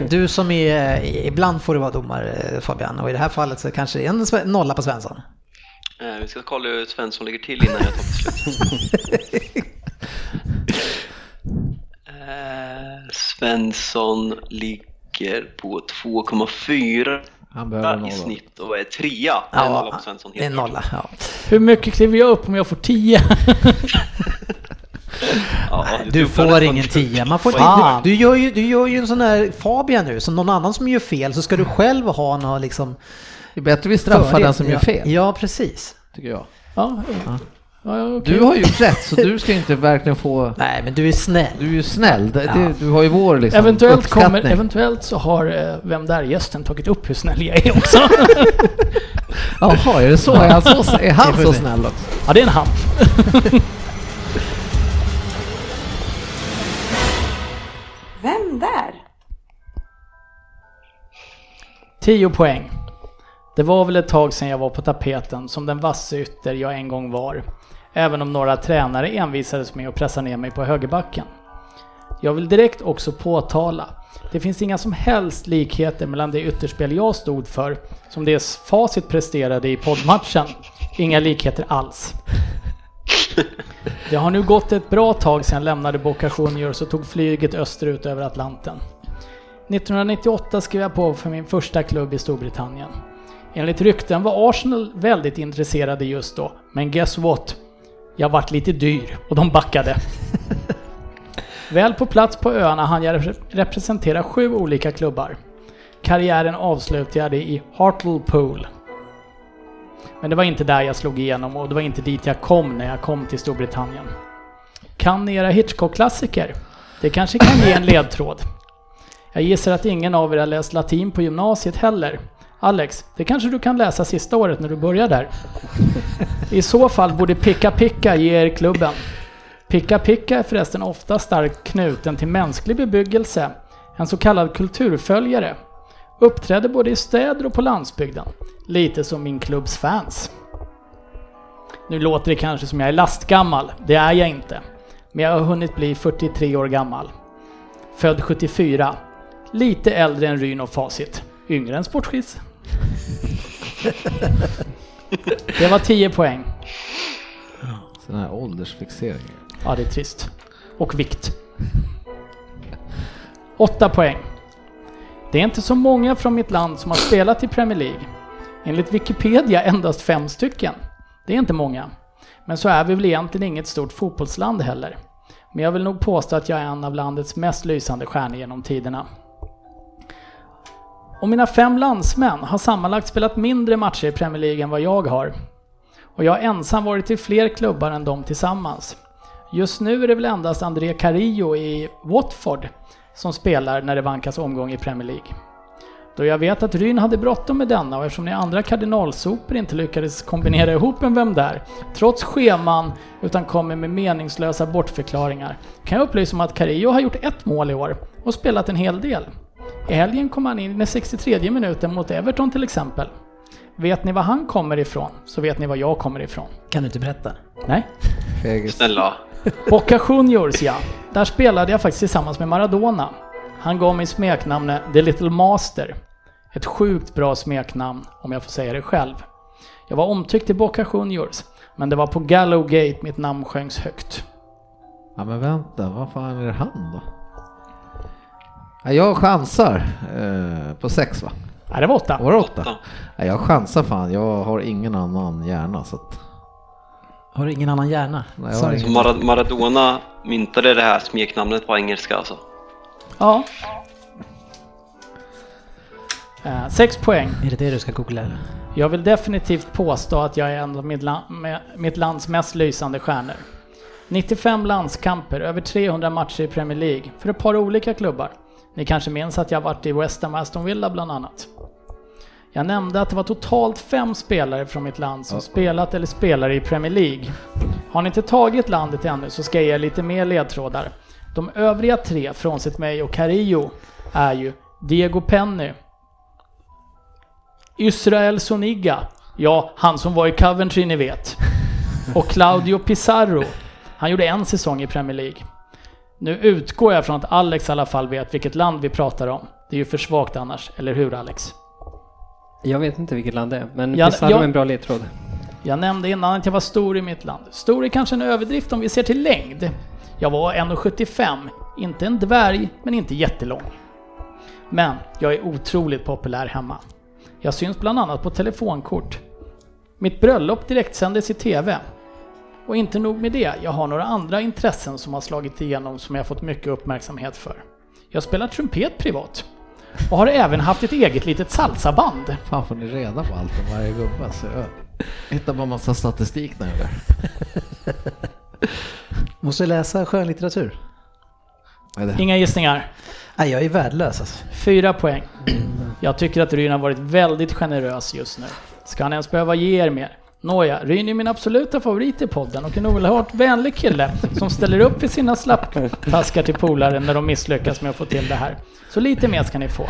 eh, du som är... Ibland får du vara domare eh, Fabian och i det här fallet så kanske det är en nolla på Svensson. Eh, Vi ska kolla hur Svensson ligger till innan jag tar beslut. [LAUGHS] Eh, Svensson ligger på 2,4 Han behöver i snitt och är trea. Det är en nolla på Svensson. det är en helt klart. nolla. Ja. Hur mycket kliver jag upp om jag får 10? [LAUGHS] Ja, Du dubblar får ingen tia. Man får inte, du, gör ju, du gör ju en sån här Fabian nu, som någon annan som gör fel så ska du själv ha någon liksom... Det är bättre vi straffar fördel. den som gör ja, fel, Ja, precis. tycker jag. Ja, ja. ja okej. Du har gjort rätt, så du ska inte verkligen få... Nej, men du är snäll. Du är ju snäll, det, Ja. det, du har ju vår liksom Eventuellt, kommer, eventuellt så har eh, Vem där-gästen tagit upp hur snäll jag är också. [LAUGHS] Jaha, är det så? Är han så, är han så snäll också? Ja, det är en han. Vem där? 10 poäng. Det var väl ett tag sedan jag var på tapeten som den vasse ytter jag en gång var. Även om några tränare envisades med att pressa ner mig på högerbacken. Jag vill direkt också påtala. Det finns inga som helst likheter mellan det ytterspel jag stod för som det facit presterade i poddmatchen. Inga likheter alls. Det har nu gått ett bra tag sedan jag lämnade Boca Juniors och tog flyget österut över Atlanten. 1998 skrev jag på för min första klubb i Storbritannien. Enligt rykten var Arsenal väldigt intresserade just då, men guess what? Jag vart lite dyr och de backade. [LAUGHS] Väl på plats på öarna hann jag repre- representera sju olika klubbar. Karriären avslutade i Hartlepool. Men det var inte där jag slog igenom och det var inte dit jag kom när jag kom till Storbritannien. Kan ni era Hitchcock-klassiker? Det kanske kan ge en [LAUGHS] ledtråd. Jag gissar att ingen av er har läst latin på gymnasiet heller. Alex, det kanske du kan läsa sista året när du börjar där. I så fall borde Picka Picka ge er klubben. Picka Picka är förresten ofta starkt knuten till mänsklig bebyggelse, en så kallad kulturföljare. Uppträder både i städer och på landsbygden. Lite som min klubbs fans. Nu låter det kanske som jag är lastgammal, det är jag inte. Men jag har hunnit bli 43 år gammal. Född 74. Lite äldre än Ryn och Facit. Yngre än Sportskiss. [LAUGHS] Det var 10 poäng. Sån här åldersfixering. Ja, det är trist. Och vikt. 8 poäng. Det är inte så många från mitt land som har spelat i Premier League. Enligt Wikipedia endast fem stycken. Det är inte många. Men så är vi väl egentligen inget stort fotbollsland heller. Men jag vill nog påstå att jag är en av landets mest lysande stjärnor genom tiderna. Och mina fem landsmän har sammanlagt spelat mindre matcher i Premier League än vad jag har. Och jag har ensam varit i fler klubbar än de tillsammans. Just nu är det väl endast André Carillo i Watford som spelar när det vankas omgång i Premier League. Då jag vet att Ryn hade bråttom med denna och eftersom ni andra kardinalsopor inte lyckades kombinera ihop en Vem där, trots scheman, utan kommer med meningslösa bortförklaringar, kan jag upplysa om att Carillo har gjort ett mål i år och spelat en hel del. I helgen kom han in i den 63 minuten mot Everton till exempel. Vet ni var han kommer ifrån, så vet ni var jag kommer ifrån. Kan du inte berätta? Nej? Snälla. Boca Juniors ja. Där spelade jag faktiskt tillsammans med Maradona. Han gav mig smeknamnet The Little Master. Ett sjukt bra smeknamn om jag får säga det själv. Jag var omtyckt i Boca Juniors, men det var på Gallowgate mitt namn sjöngs högt. Ja men vänta, vad fan är det han då? Ja, jag chansar eh, på sex va? Nej, det var åtta. Var det åtta? Ja. Ja, jag chansar fan, jag har ingen annan hjärna så att... Har du ingen annan hjärna? Nej, jag har ingen. Mara- Maradona myntade det här smeknamnet på engelska alltså. Ja. Eh, sex poäng. Är det det du ska googla eller? Jag vill definitivt påstå att jag är en av mitt, la- med, mitt lands mest lysande stjärnor. 95 landskamper, över 300 matcher i Premier League för ett par olika klubbar. Ni kanske minns att jag varit i West Ham Aston Villa bland annat. Jag nämnde att det var totalt fem spelare från mitt land som spelat eller spelar i Premier League. Har ni inte tagit landet ännu så ska jag ge er lite mer ledtrådar. De övriga tre, frånsett mig och Carillo, är ju Diego Penny, Israel Soniga, ja, han som var i Coventry ni vet. Och Claudio Pizarro, han gjorde en säsong i Premier League. Nu utgår jag från att Alex i alla fall vet vilket land vi pratar om. Det är ju för svagt annars, eller hur Alex? Jag vet inte vilket land det är, men Ja, Pizarro jag- är en bra ledtråd. Jag nämnde innan att jag var stor i mitt land. Stor är kanske en överdrift om vi ser till längd. Jag var 1,75. Inte en dvärg, men inte jättelång. Men jag är otroligt populär hemma. Jag syns bland annat på telefonkort. Mitt bröllop direktsändes i TV. Och inte nog med det, jag har några andra intressen som har slagit igenom som jag fått mycket uppmärksamhet för. Jag spelar trumpet privat. Och har även haft ett eget litet salsaband. Fan får ni reda på allt om varje gubbe alltså. Jag hittar bara massa statistik när [LAUGHS] jag där. Måste läsa skönlitteratur. Inga gissningar. Nej, jag är värdelös alltså. Fyra poäng. Jag tycker att Ryn har varit väldigt generös just nu. Ska han ens behöva ge er mer? Nåja, Ryn är min absoluta favorit i podden och en oerhört vänlig kille som ställer upp för sina slapptaskar till polare när de misslyckas med att få till det här. Så lite mer ska ni få.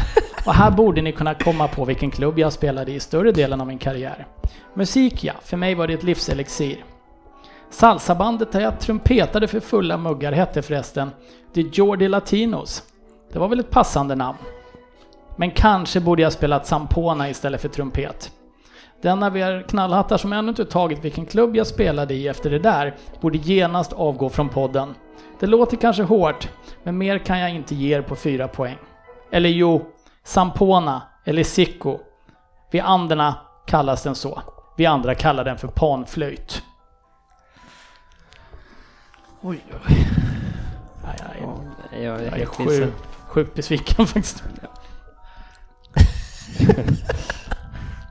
Och här borde ni kunna komma på vilken klubb jag spelade i större delen av min karriär. Musik ja, för mig var det ett livselixir. Salsabandet där jag trumpetade för fulla muggar hette förresten The Jordi Latinos. Det var väl ett passande namn. Men kanske borde jag spelat Sampona istället för trumpet. Den av er knallhattar som ännu inte tagit vilken klubb jag spelade i efter det där borde genast avgå från podden. Det låter kanske hårt, men mer kan jag inte ge er på fyra poäng. Eller jo, Sampona eller Sicko. Vi andra kallas den så. Vi andra kallar den för panflöjt. Oj, oj. Aj, Jag är jag är helt vilse. sjukt, sjukt besviken [LAUGHS] faktiskt.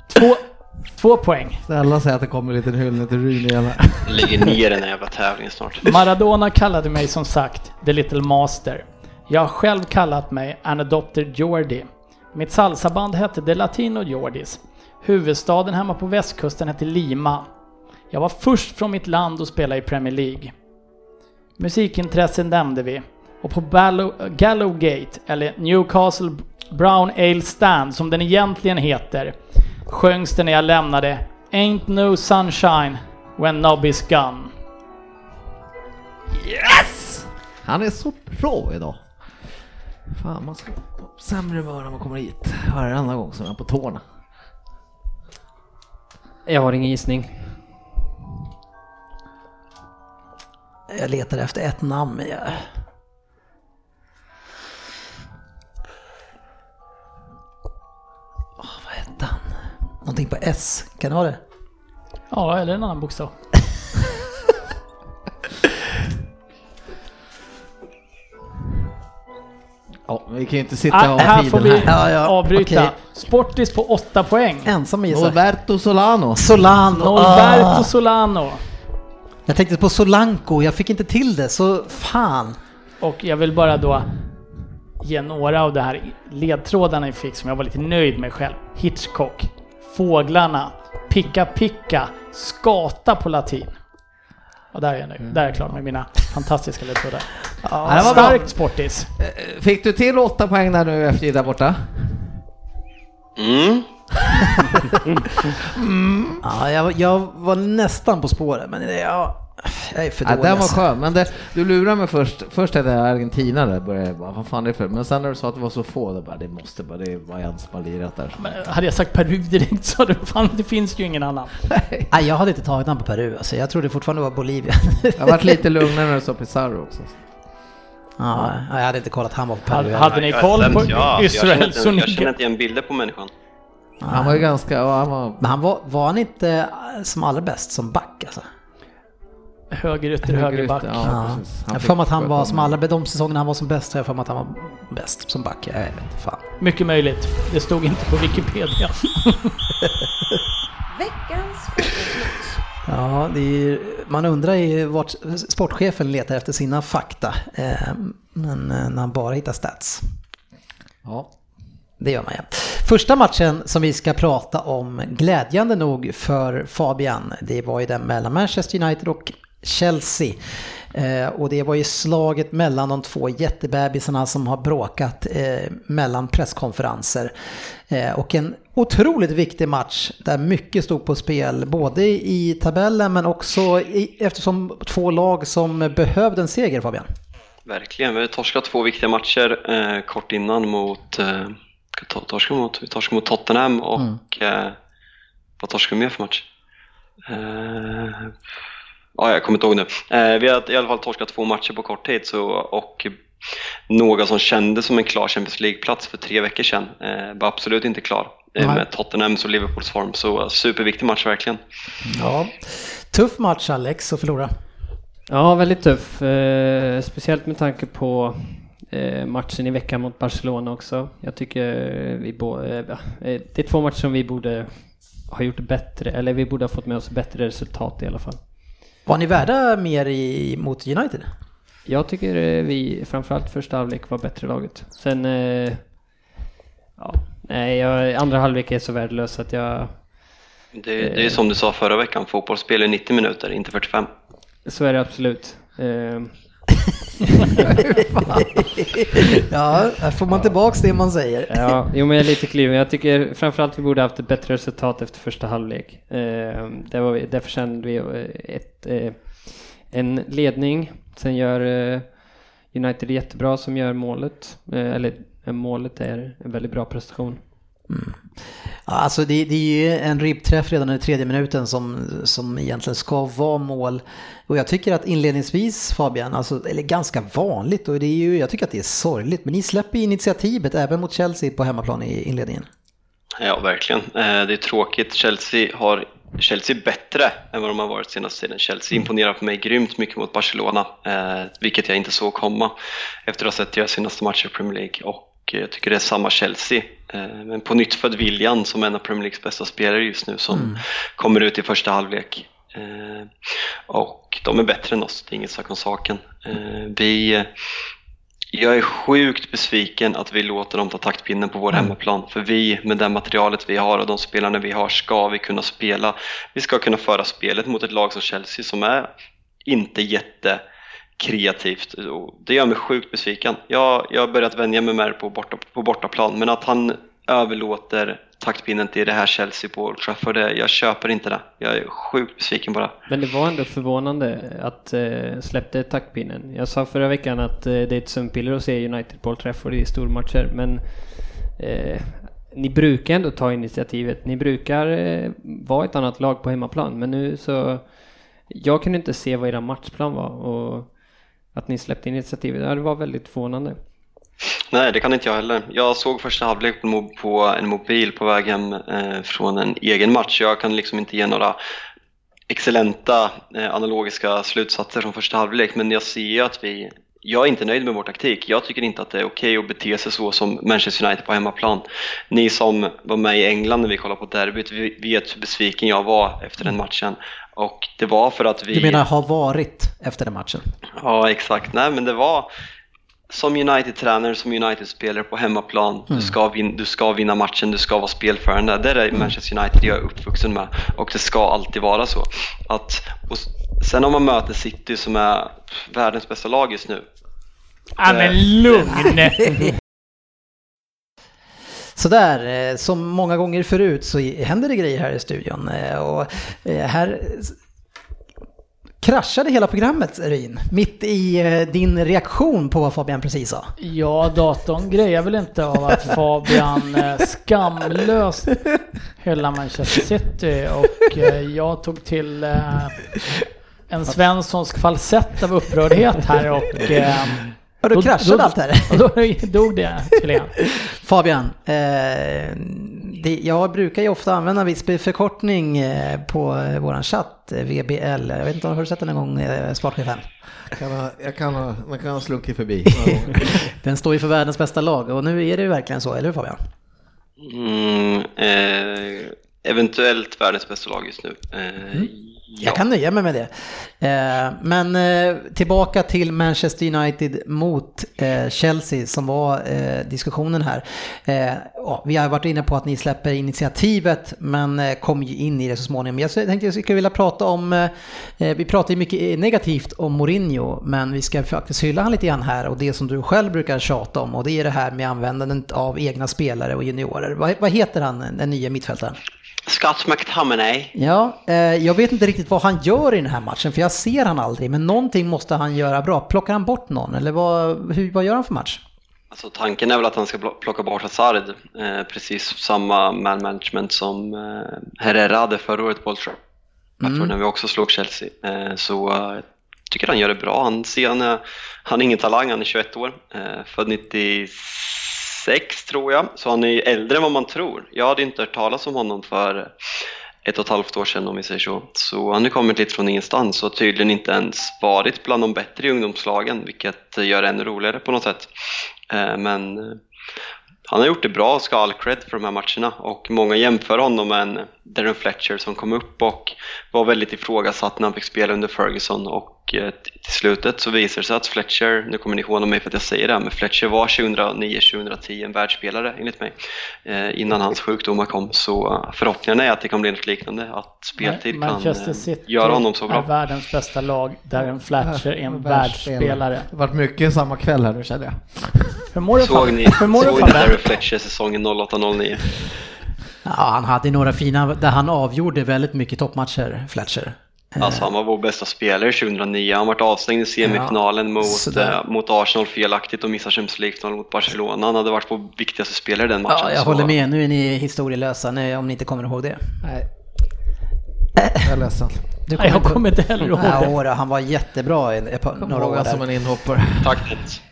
Två, två poäng. Snälla säg att det kommer en liten hyllning till Rune igen. Lägger ner den här jävla tävlingen snart. Maradona kallade mig som sagt The Little Master. Jag har själv kallat mig An Adopted Jordi. Mitt salsaband hette The Latino Jordis. Huvudstaden hemma på västkusten hette Lima. Jag var först från mitt land att spela i Premier League. Musikintressen nämnde vi. Och på Ballo- Gallowgate, eller Newcastle Brown Ale Stand som den egentligen heter, sjöngs det när jag lämnade Ain't no sunshine when Nobby's gone. Han är så bra idag. Fan, man ska på sämre humör när man kommer hit. Varannan gång som jag är på tårna. Jag har ingen gissning. Jag letar efter ett namn jag... Någonting på S, kan du ha det? Ja, eller en annan bokstav. [LAUGHS] Ja, vi kan ju inte sitta Ah, och här ha får tiden vi här. Ja, ja, avbryta. okej. Sportis på 8 poäng. Ensam gissar. Norberto Solano. Solano! Norberto Ah, Solano. jag tänkte på Solanco, jag fick inte till det, så fan. Och jag vill bara då ge några av de här ledtrådarna vi fick som jag var lite nöjd med själv. Hitchcock, Fåglarna, Picka Picka, Skata på latin. Och där är jag nöjd. Där är jag klar med mina fantastiska ledtrådar. Ja, det var bra. Starkt Sportis. Fick du till åtta poäng där nu efter där borta? [LAUGHS] Mm. Ja, jag, jag var nästan på spåret, men det, ja, jag är för Ja, dålig. den var alltså. skön, men det, du lurade mig först. Först hade jag Argentina där, började jag bara, vad fan är det för? Men sen när du sa att det var så få, då bara, det måste bara, det bara en som har lirat där. Men hade jag sagt Peru direkt så hade fan, det finns ju ingen annan. Nej, jag hade inte tagit den på Peru, alltså. jag trodde fortfarande det var Bolivia. Jag varit lite lugnare när du sa Pizarro också. ja, jag hade inte kollat han var på Peru. Hade, ni koll på ja. Jag känner Israel inte- Jag känner inte igen bilder på människan. Han var ju ganska, ja, han var... Men han var, var han inte eh, som allra bäst som back alltså? Högerytter, högerback. Ja, Ja. precis. Jag har för mig att han var om som alla, de säsongerna han var som bäst, har jag för mig att han var bäst som back. Jag vet inte, fan. Mycket möjligt. Det stod inte på Wikipedia. [LAUGHS] Veckans fotbollsmatch. Ja, det är, man undrar ju vart sportchefen letar efter sina fakta. Eh, men eh, när han bara hittar stats. Ja. Det gör man ja. Första matchen som vi ska prata om, glädjande nog för Fabian, det var ju den mellan Manchester United och Chelsea. Eh, och det var ju slaget mellan de två jättebebisarna som har bråkat eh, mellan presskonferenser. Eh, och en otroligt viktig match där mycket stod på spel, både i tabellen men också i, eftersom två lag som behövde en seger Fabian. Verkligen, vi har torskat två viktiga matcher kort innan mot, eh, to- torskade mot, vi torskade mot Tottenham och eh, vad torskade vi mer för match? Eh, ja, jag kommer inte ihåg nu. Eh, vi har i alla fall torskat två matcher på kort tid så, och några som kändes som en klar Champions League-plats för tre veckor sedan eh, var absolut inte klar eh, Nej. med Tottenhams och Liverpools form. Så superviktig match verkligen. Ja. Tuff match Alex att förlora. Ja, väldigt tuff. Eh, speciellt med tanke på eh, matchen i veckan mot Barcelona också. Jag tycker vi eh, eh, det är två matcher som vi borde ha gjort bättre, eller vi borde ha fått med oss bättre resultat i alla fall. Var ni värda mer i, mot United? Jag tycker eh, vi, framförallt första halvlek, var bättre laget. Sen, eh, ja, nej, jag, andra halvlek är så värdelös att jag, Det, det är som du sa förra veckan, fotboll spelar 90 minuter, inte 45. så är det absolut. Eh, [LAUGHS] Ja, här får man tillbaks det man säger. Ja, jo men jag är lite [LAUGHS] kluven. Jag tycker framförallt vi borde haft ett bättre resultat efter första halvlek. Eh, där, var vi, där förtjänade vi eh, ett, eh, en ledning. Sen gör eh, United jättebra som gör målet. Eh, eller eh, målet är en väldigt bra prestation. Ja, Alltså det, det är ju en ribbträff redan i tredje minuten som, som egentligen ska vara mål. Och jag tycker att inledningsvis Fabian, alltså, eller ganska vanligt, och det är ju, jag tycker att det är sorgligt, men ni släpper initiativet även mot Chelsea på hemmaplan i inledningen. Ja, verkligen. Eh, Det är tråkigt. Chelsea har Chelsea är bättre än vad de har varit senaste tiden. Chelsea imponerar på mig grymt mycket mot Barcelona, eh, vilket jag inte såg komma efter att ha sett deras senaste matcher i Premier League. Och eh, jag tycker det är samma Chelsea, eh, men på nytt född William som en av Premier Leagues bästa spelare just nu som kommer ut i första halvlek. Eh, och de är bättre än oss, det är inget snack om saken. Vi jag är sjukt besviken att vi låter dem ta taktpinnen på vår hemmaplan. För vi, med det materialet vi har och de spelarna vi har, ska vi kunna spela. Vi ska kunna föra spelet mot ett lag som Chelsea som är inte jättekreativt. Och Det gör mig sjukt besviken. Jag, jag har börjat vänja mig med det på, borta, på bortaplan, men att han överlåter taktpinnen till det här Chelsea på Old Trafford, jag köper inte det. Jag är sjukt besviken på det. Men det var ändå förvånande att eh, släppte taktpinnen. Jag sa förra veckan att eh, det är ett sömnpiller att se United på Old Trafford i stormatcher, men eh, ni brukar ändå ta initiativet. Ni brukar eh, vara ett annat lag på hemmaplan, men nu så... Jag kunde inte se vad era matchplan var och att ni släppte initiativet, ja, det var väldigt förvånande. Nej, det kan inte jag heller. Jag såg första halvlek på, en mobil på väg hem eh, från en egen match. Jag kan liksom inte ge några excellenta eh, analogiska slutsatser från första halvlek, men jag ser ju att vi jag är inte nöjd med vår taktik. Jag tycker inte att det är okej att bete sig så som Manchester United på hemmaplan. Ni som var med i England när vi kollade på derbyt vet hur besviken jag var efter den matchen. Och det var för att vi... Du menar har varit efter den matchen? Ja, exakt. Nej, men det var som United-tränare, som United-spelare på hemmaplan. Du, ska vin, du ska vinna matchen, du ska vara spelförande. Det är det Manchester United jag är uppvuxen med och det ska alltid vara så. Att, sen om man möter City som är världens bästa lag just nu. Ja men lugn! [LAUGHS] Sådär, eh, som många gånger förut så händer det grejer här i studion. Eh, och eh, här kraschade hela programmet, Ryn. Mitt i din reaktion på vad Fabian precis sa. Ja, datorn grejer väl inte av att Fabian skamlöst hyllar Manchester City och jag tog till en svenssonsk falsett av upprördhet här och Ja, då kraschade allt här. [LAUGHS] Då dog det tydligen. [LAUGHS] Fabian, eh, det, jag brukar ju ofta använda viss förkortning eh, på eh, våran chatt, eh, VBL. Jag vet inte om du har sett den en gång, eh, sportchefen? Jag kan ha, man kan ha slunkit förbi. [LAUGHS] den står ju för världens bästa lag och nu är det ju verkligen så, eller hur Fabian? Mm, eh, eventuellt världens bästa lag just nu. Eh, mm. Jag kan nöja mig med det. Eh, men eh, tillbaka till Manchester United mot Chelsea som var diskussionen här. Vi har varit inne på att ni släpper initiativet men kom ju in i det så småningom. Jag tänkte jag skulle vilja prata om, vi pratar ju mycket negativt om Mourinho men vi ska faktiskt hylla han lite grann här och det som du själv brukar tjata om och det är det här med användandet av egna spelare och juniorer. Vad, heter han, den nya mittfältaren? Scott McTominay. Ja, eh, jag vet inte riktigt vad han gör i den här matchen för jag ser han aldrig. Men någonting måste han göra bra. Plockar han bort någon eller vad, hur, vad gör han för match? Alltså, tanken är väl att han ska plocka bort Hazard, eh, precis samma man management som eh, Herrera hade förra året på Old Trafford. Mm. när vi också slog Chelsea. Eh, så jag eh, tycker han gör det bra. Han, ser, han, är, han är ingen talang, han är 21 år, eh, född 96 sex tror jag, så han är ju äldre än vad man tror. Jag hade inte hört talas om honom för ett och ett halvt år sedan om vi säger så. Så han har kommit lite från ingenstans och tydligen inte ens varit bland de bättre i ungdomslagen, vilket gör det ännu roligare på något sätt. Eh, men eh, han har gjort det bra och ska ha all cred för de här matcherna och många jämför honom med en Darren Fletcher som kom upp och var väldigt ifrågasatt när han fick spela under Ferguson och eh, till slutet så visar det sig att Fletcher, nu kommer ni ihåg mig för att jag säger det, men Fletcher var 2009-2010 en världsspelare enligt mig eh, innan hans sjukdomar kom så förhoppningen är att det kan bli något liknande, att speltid kan eh, göra honom så bra. är världens bästa lag, Darren Fletcher är en världsspelare. Det har varit mycket samma kväll här nu känner jag. Hur mår du Såg ni, såg ni Darren Fletcher säsongen 08-09? Ja, han hade några fina där han avgjorde väldigt mycket toppmatcher, Fletcher. Alltså han var vår bästa spelare 2009. Han varit avstängd i semifinalen ja, mot, äh, mot Arsenal felaktigt och missade Champions League mot Barcelona. Han hade varit vår viktigaste spelare den matchen. Ja, jag så. håller med. Nu är ni historielösa om ni inte kommer ihåg det. Nej. Jag är ledsen. Du kommer jag kommer inte heller ihåg det. Ja, han var jättebra i några år där. som en inhoppare. Tack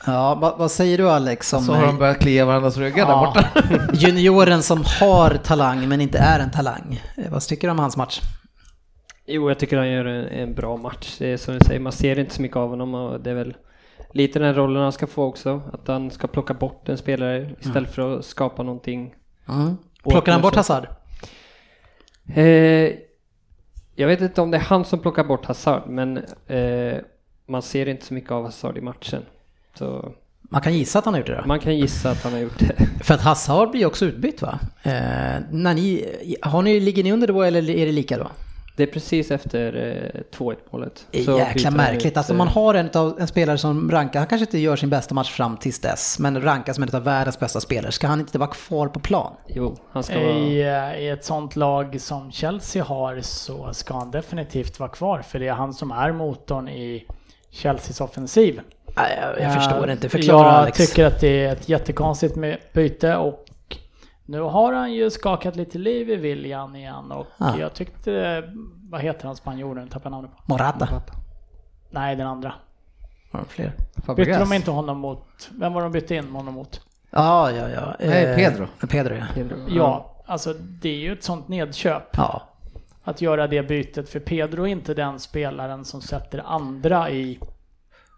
Ja, vad, vad, säger du Alex? Som, så har de börjat klia varandras ryggar ja. där borta. Junioren som har talang men inte är en talang. Eh, vad tycker du om hans match? Jo, jag tycker han gör en, en bra match. Det är som du säger, man ser inte så mycket av honom och det är väl lite den rollen han ska få också. Att han ska plocka bort en spelare istället mm. för att skapa någonting. Mm. Plockar han bort Hazard? Eh, jag vet inte om det är han som plockar bort Hazard, men eh, man ser inte så mycket av Hazard i matchen. Så man kan gissa att han har gjort det då? Man kan gissa att han har gjort det. [LAUGHS] För att Hazard blir också utbytt va? Eh, när ni, har ni, ligger ni under då eller är det lika då? Det är precis efter eh, 2-1 målet. Det är jäkla märkligt. Alltså man har en, av, en spelare som rankar, han kanske inte gör sin bästa match fram tills dess, men rankas som en av världens bästa spelare. Ska han inte vara kvar på plan? Jo, han ska vara... I, I ett sånt lag som Chelsea har så ska han definitivt vara kvar, för det är han som är motorn i Chelseas offensiv. Jag, jag förstår inte, förklara Jag Alex. tycker att det är ett jättekonstigt byte och nu har han ju skakat lite liv i William igen och ah. jag tyckte, vad heter han spanjoren, tappar namnet på? Morata. Morata. Nej, den andra. Har de fler? Fabregas. Bytte de inte honom mot, vem var de bytte in honom mot? Ah, ja, ja. Nej, eh, Pedro. Pedro, ja. Pedro. Ja, alltså det är ju ett sånt nedköp. Ja. Att göra det bytet, för Pedro är inte den spelaren som sätter andra i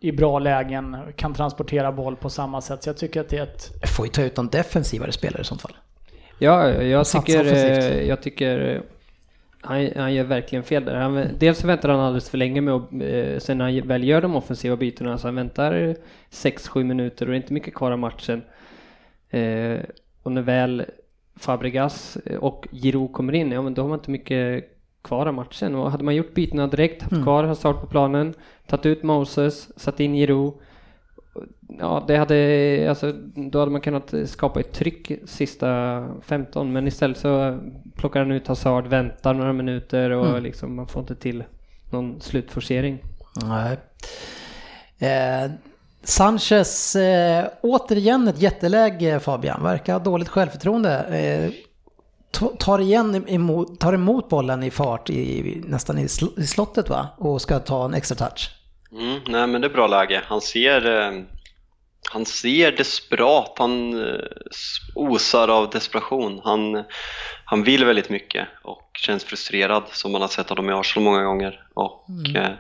i bra lägen, kan transportera boll på samma sätt. Så jag tycker att det är ett... Jag får ju ta ut någon defensivare spelare i sånt fall. Ja, jag tycker, eh, jag tycker eh, han, han gör verkligen fel där. Han, dels väntar han alldeles för länge med att, eh, sen när han väl gör de offensiva bytena, så han väntar 6-7 minuter och det är inte mycket kvar av matchen. Eh, och när väl Fabregas och Giroud kommer in, ja men då har man inte mycket kvar av matchen. Och hade man gjort bytena direkt, haft mm. kvar Hazard på planen, tagit ut Moses, satt in Giroud, ja, det hade, alltså, då hade man kunnat skapa ett tryck sista 15 men istället så plockar han ut Hazard, väntar några minuter och mm. liksom, man får inte till någon slutforcering. Nej. Eh, Sanchez, eh, återigen ett jätteläge Fabian, verkar ha dåligt självförtroende. Eh, tar, igen emot, tar emot bollen i fart i, nästan i, sl i slottet va? Och ska ta en extra touch. Mm, nej men det är bra läge. Han ser, eh, han ser desperat, han eh, osar av desperation. Han, han vill väldigt mycket och känns frustrerad som man har sett honom i Arsenal många gånger. Och Mm. eh,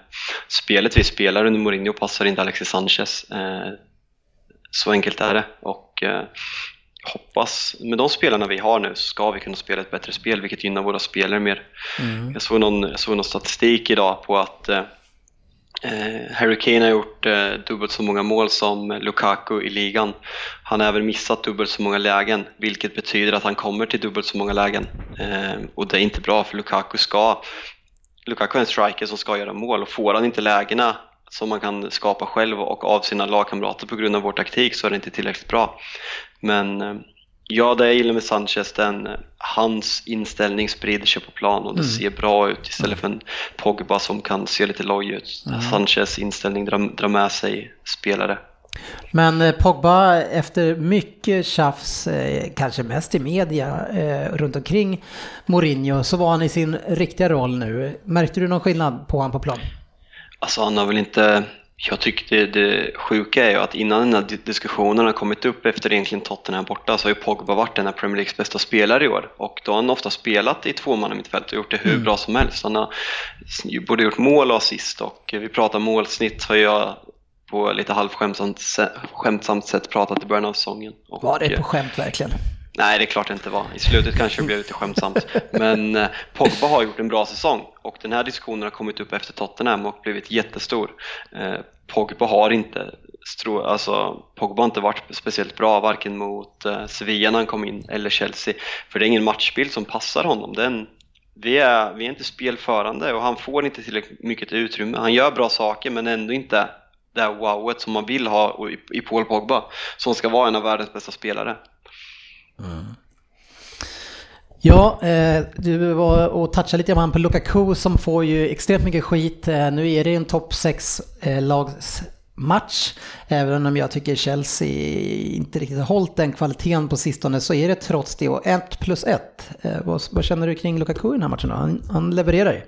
spelet vi spelar under Mourinho passar inte Alexis Sanchez. Eh, så enkelt är det. Och hoppas, med de spelarna vi har nu ska vi kunna spela ett bättre spel vilket gynnar våra spelare mer. Mm. Jag såg någon, jag såg någon statistik idag på att Eh, Harry Kane har gjort eh, dubbelt så många mål som Lukaku i ligan. Han har även missat dubbelt så många lägen, vilket betyder att han kommer till dubbelt så många lägen. Eh, och det är inte bra för Lukaku ska Lukaku är en striker som ska göra mål och får han inte lägena som man kan skapa själv och av sina lagkamrater på grund av vår taktik så är det inte tillräckligt bra. Men ja, det jag gillar med Sanchez den hans inställning sprider sig på plan och det ser bra ut istället för en Pogba som kan se lite loj ut. Sanchez inställning drar, drar med sig spelare. Men eh, Pogba efter mycket tjafs, eh, kanske mest i media, eh, runt omkring Mourinho så var han i sin riktiga roll nu. Märkte du någon skillnad på honom på plan? Alltså han har väl inte... Jag tyckte det sjuka är ju att innan den här di- diskussionen har kommit upp efter egentligen Tottenham borta så har ju Pogba varit en av Premier Leagues bästa spelare i år och då har han ofta spelat i tvåmannamittfält och gjort det hur bra som helst. Han har både gjort mål och assist och vi pratar målsnitt har jag på lite halvskämtsamt sä- skämtsamt sätt pratat i början av säsongen. Var det på skämt verkligen? Nej, det är klart det inte var. I slutet kanske det blev lite skämtsamt. Men eh, Pogba har gjort en bra säsong och den här diskussionen har kommit upp efter Tottenham och blivit jättestor. Eh, Pogba har inte stro, alltså, Pogba har inte varit speciellt bra varken mot eh, Sevilla när han kom in eller Chelsea. För det är ingen matchbild som passar honom. Den, vi, är, vi är inte spelförande och han får inte tillräckligt mycket utrymme. Han gör bra saker men ändå inte det här wowet som man vill ha i, i Paul Pogba som ska vara en av världens bästa spelare. Ja, eh, du var och touchade lite grann på Lukaku som får ju extremt mycket skit. Eh, nu är det en topp 6 eh, lags match. Även om jag tycker Chelsea inte riktigt har hållit den kvaliteten på sistone så är det trots det och 1 plus 1. Eh, vad, vad känner du kring Lukaku i den här matchen då? Han, han levererar ju.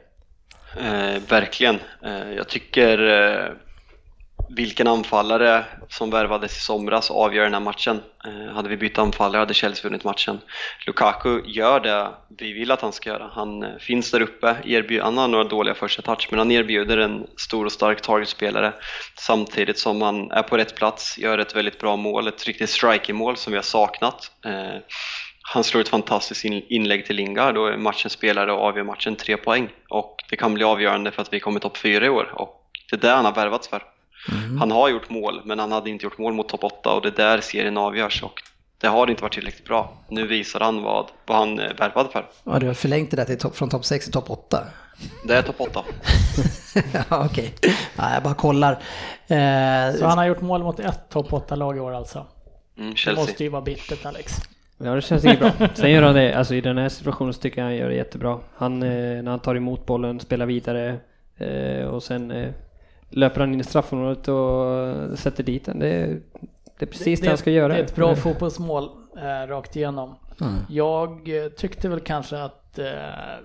Eh, verkligen. Eh, jag tycker eh, vilken anfallare som värvades i somras avgör den här matchen. Eh, hade vi bytt anfallare hade Chelsea vunnit matchen. Lukaku gör det vi vill att han ska göra. Han eh, finns där uppe, erbjud, han har några dåliga första touch men han erbjuder en stor och stark targetspelare samtidigt som han är på rätt plats, gör ett väldigt bra mål, ett riktigt striking-mål som vi har saknat. Eh, han slår ett fantastiskt inlägg till Lingard och matchens spelare och avgör matchen tre poäng. Och det kan bli avgörande för att vi kommer topp fyra i år och det är det han har värvats för. Han har gjort mål, men han hade inte gjort mål mot topp 8 och det är där serien avgörs och det har inte varit tillräckligt bra. Nu visar han vad, vad han är värvad för. Ja, du har förlängt det där till topp- från topp 6 till topp 8. Det är topp 8. [LAUGHS] ja, okej. Ja, jag bara kollar. Eh, Så han har gjort mål mot ett topp 8-lag i år alltså. Mm, Det måste ju vara bittert Alex. Ja, det känns inget bra. Sen gör han det, alltså i den här situationen så tycker jag han gör det jättebra. Han, eh, när han tar emot bollen, spelar vidare eh, och sen eh, löper han in i straffområdet och sätter dit den. Det, är- det är precis det, han ska göra. Det är ett bra fotbollsmål eh, rakt igenom. Jag eh, tyckte väl kanske att eh,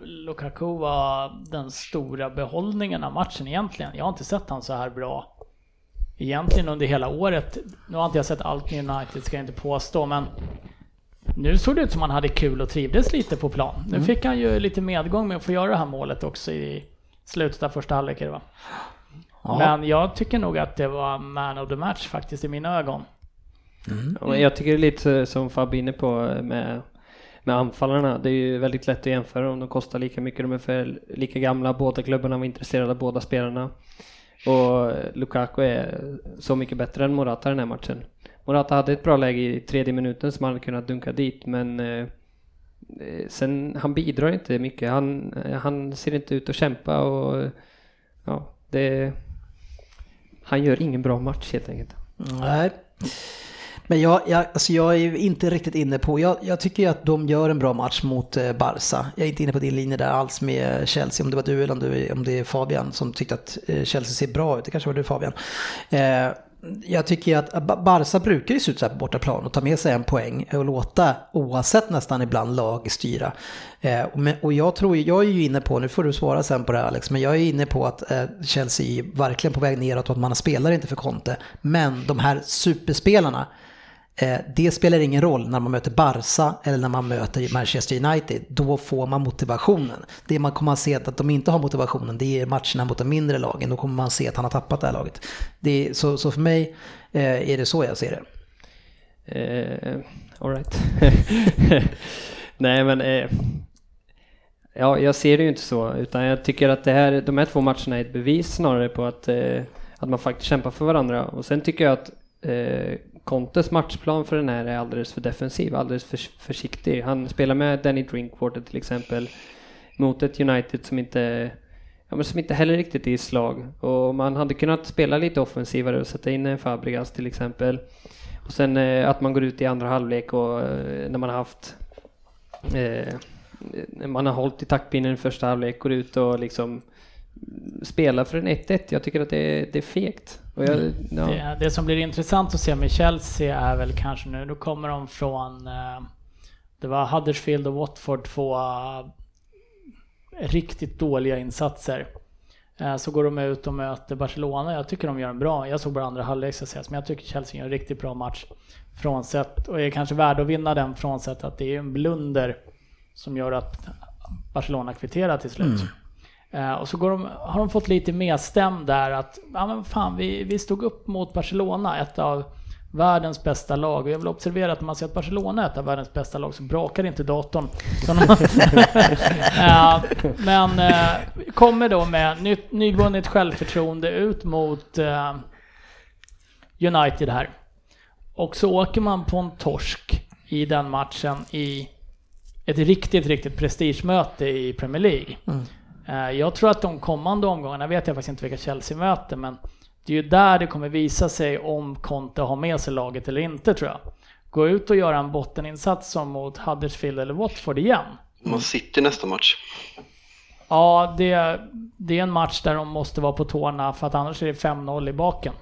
Lukaku var den stora behållningen av matchen egentligen. Jag har inte sett han så här bra egentligen under hela året. Nu har inte jag sett allt med United, ska jag inte påstå, men nu såg det ut som han hade kul och trivdes lite på plan. Nu fick han ju lite medgång med att få göra det här målet också i slutet av första halvlek. det va? Ja. Men jag tycker nog att det var man of the match faktiskt i mina ögon. Ja, men Jag tycker det är lite som Fab inne på med, med anfallarna. Det är ju väldigt lätt att jämföra om de kostar lika mycket. De är för lika gamla. Båda klubbarna var intresserade av båda spelarna. Och Lukaku är så mycket bättre än Morata den här matchen. Morata hade ett bra läge i tredje minuten som han hade kunnat dunka dit men eh, eh, sen han bidrar inte mycket. Han, eh, han ser inte ut att kämpa och ja, det han gör ingen bra match helt enkelt. Nej. Men jag, jag, alltså jag är inte riktigt inne på, jag, jag tycker ju att de gör en bra match mot eh, Barca. Jag är inte inne på din linje där alls med Chelsea, om det var du eller om, du, om det är Fabian som tyckte att eh, Chelsea ser bra ut. Det kanske var du Fabian. Eh, jag tycker att Barca brukar ju se ut så här på bortaplan och ta med sig en poäng och låta oavsett nästan ibland lag styra. Eh, och jag tror, jag är ju inne på, nu får du svara sen på det här Alex, men jag är inne på att eh, Chelsea är verkligen på väg neråt och att man spelar inte för Conte. Men de här superspelarna, Eh, det spelar ingen roll när man möter Barca eller när man möter Manchester United. Då får man motivationen. Det man kommer att se att de inte har motivationen, det är matcherna mot de mindre lagen. Då kommer man se att han har tappat det här laget. Det är, så, så för mig eh, är det så jag ser det. Uh, all right. [LAUGHS] Nej men uh, ja, jag ser det ju inte så utan jag tycker att det här, de här två matcherna är ett bevis snarare på att, uh, att man faktiskt kämpar för varandra och sen tycker jag att Contes matchplan för den här är alldeles för defensiv, alldeles för försiktig. Han spelar med Danny Drinkwater till exempel mot ett United som inte, ja, men som inte heller riktigt är i slag. Och man hade kunnat spela lite offensivare och sätta in en Fabregas till exempel. Och sen eh, att man går ut i andra halvlek och eh, när man har haft eh, man har hållit i taktpinnen i första halvlek, går ut och liksom spelar för en 1-1. Jag tycker att det är, det är fegt. Jag, mm. ja. det, det, som blir intressant att se med Chelsea är väl kanske nu, då kommer de från, eh, det var Huddersfield och Watford två uh, riktigt dåliga insatser. Uh, så går de ut och möter Barcelona, jag tycker de gör en bra, jag såg bara andra halvlek men jag tycker Chelsea gör en riktigt bra match. Frånsett, och är kanske värd att vinna den frånsett att det är en blunder som gör att Barcelona kvitterar till slut. Mm. Uh, och så de, har de fått lite medstäm där att, ja men fan, vi, vi stod upp mot Barcelona, ett av världens bästa lag. Och jag vill observera att när man ser att Barcelona är ett av världens bästa lag så brakar inte datorn. uh, [LAUGHS] [LAUGHS] men uh, kommer då med nytt, nyvunnet självförtroende ut mot United här. Och så åker man på en torsk i den matchen i ett riktigt, riktigt prestigemöte i Premier League. Mm. Eh, jag tror att de kommande omgångarna, vet jag faktiskt inte vilka Chelsea möter, men det är ju där det kommer visa sig om Conte har med sig laget eller inte tror jag. Gå ut och göra en botteninsats som mot Huddersfield eller Watford igen. Man sitter nästa match. Ja, det, det är en match där de måste vara på tårna för att annars är det 5-0 i baken.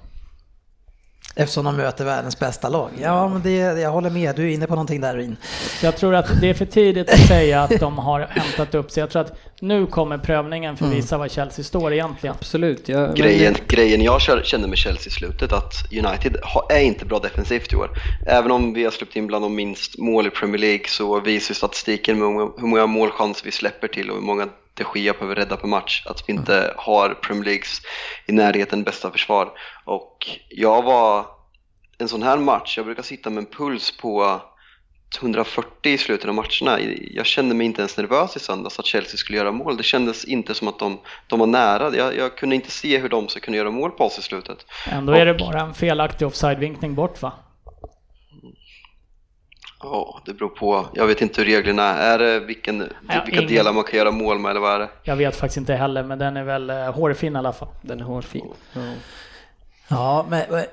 Eftersom de möter världens bästa lag. Ja, men det, jag håller med. Du är inne på någonting där, Rin. Jag tror att det är för tidigt att säga att de har hämtat upp sig. Jag tror att nu kommer prövningen för att mm. visa var Chelsea står egentligen. Absolut. Jag, grejen, men... grejen jag kände med Chelsea i slutet att United är inte bra defensivt i år. Även om vi har släppt in bland de minst mål i Premier League så visar statistiken hur många målchanser vi släpper till och hur många de Gia behöver rädda per match. Att vi inte har Premier Leagues i närheten bästa försvar. Och jag var en sån här match, jag brukar sitta med en puls på 140 i slutet av matcherna. Jag kände mig inte ens nervös i söndags att Chelsea skulle göra mål. Det kändes inte som att de, de var nära. Jag, jag kunde inte se hur de skulle kunna göra mål på oss i slutet. Ändå är det bara en felaktig offside-vinkning bort va? Ja, det beror på. Jag vet inte hur reglerna är. är vilken, ja, vilka ingen... delar man kan göra mål med eller vad är det? Jag vet faktiskt inte heller, men den är väl eh, hårfin i alla fall. Den är hårfin. Ja, ja men eh,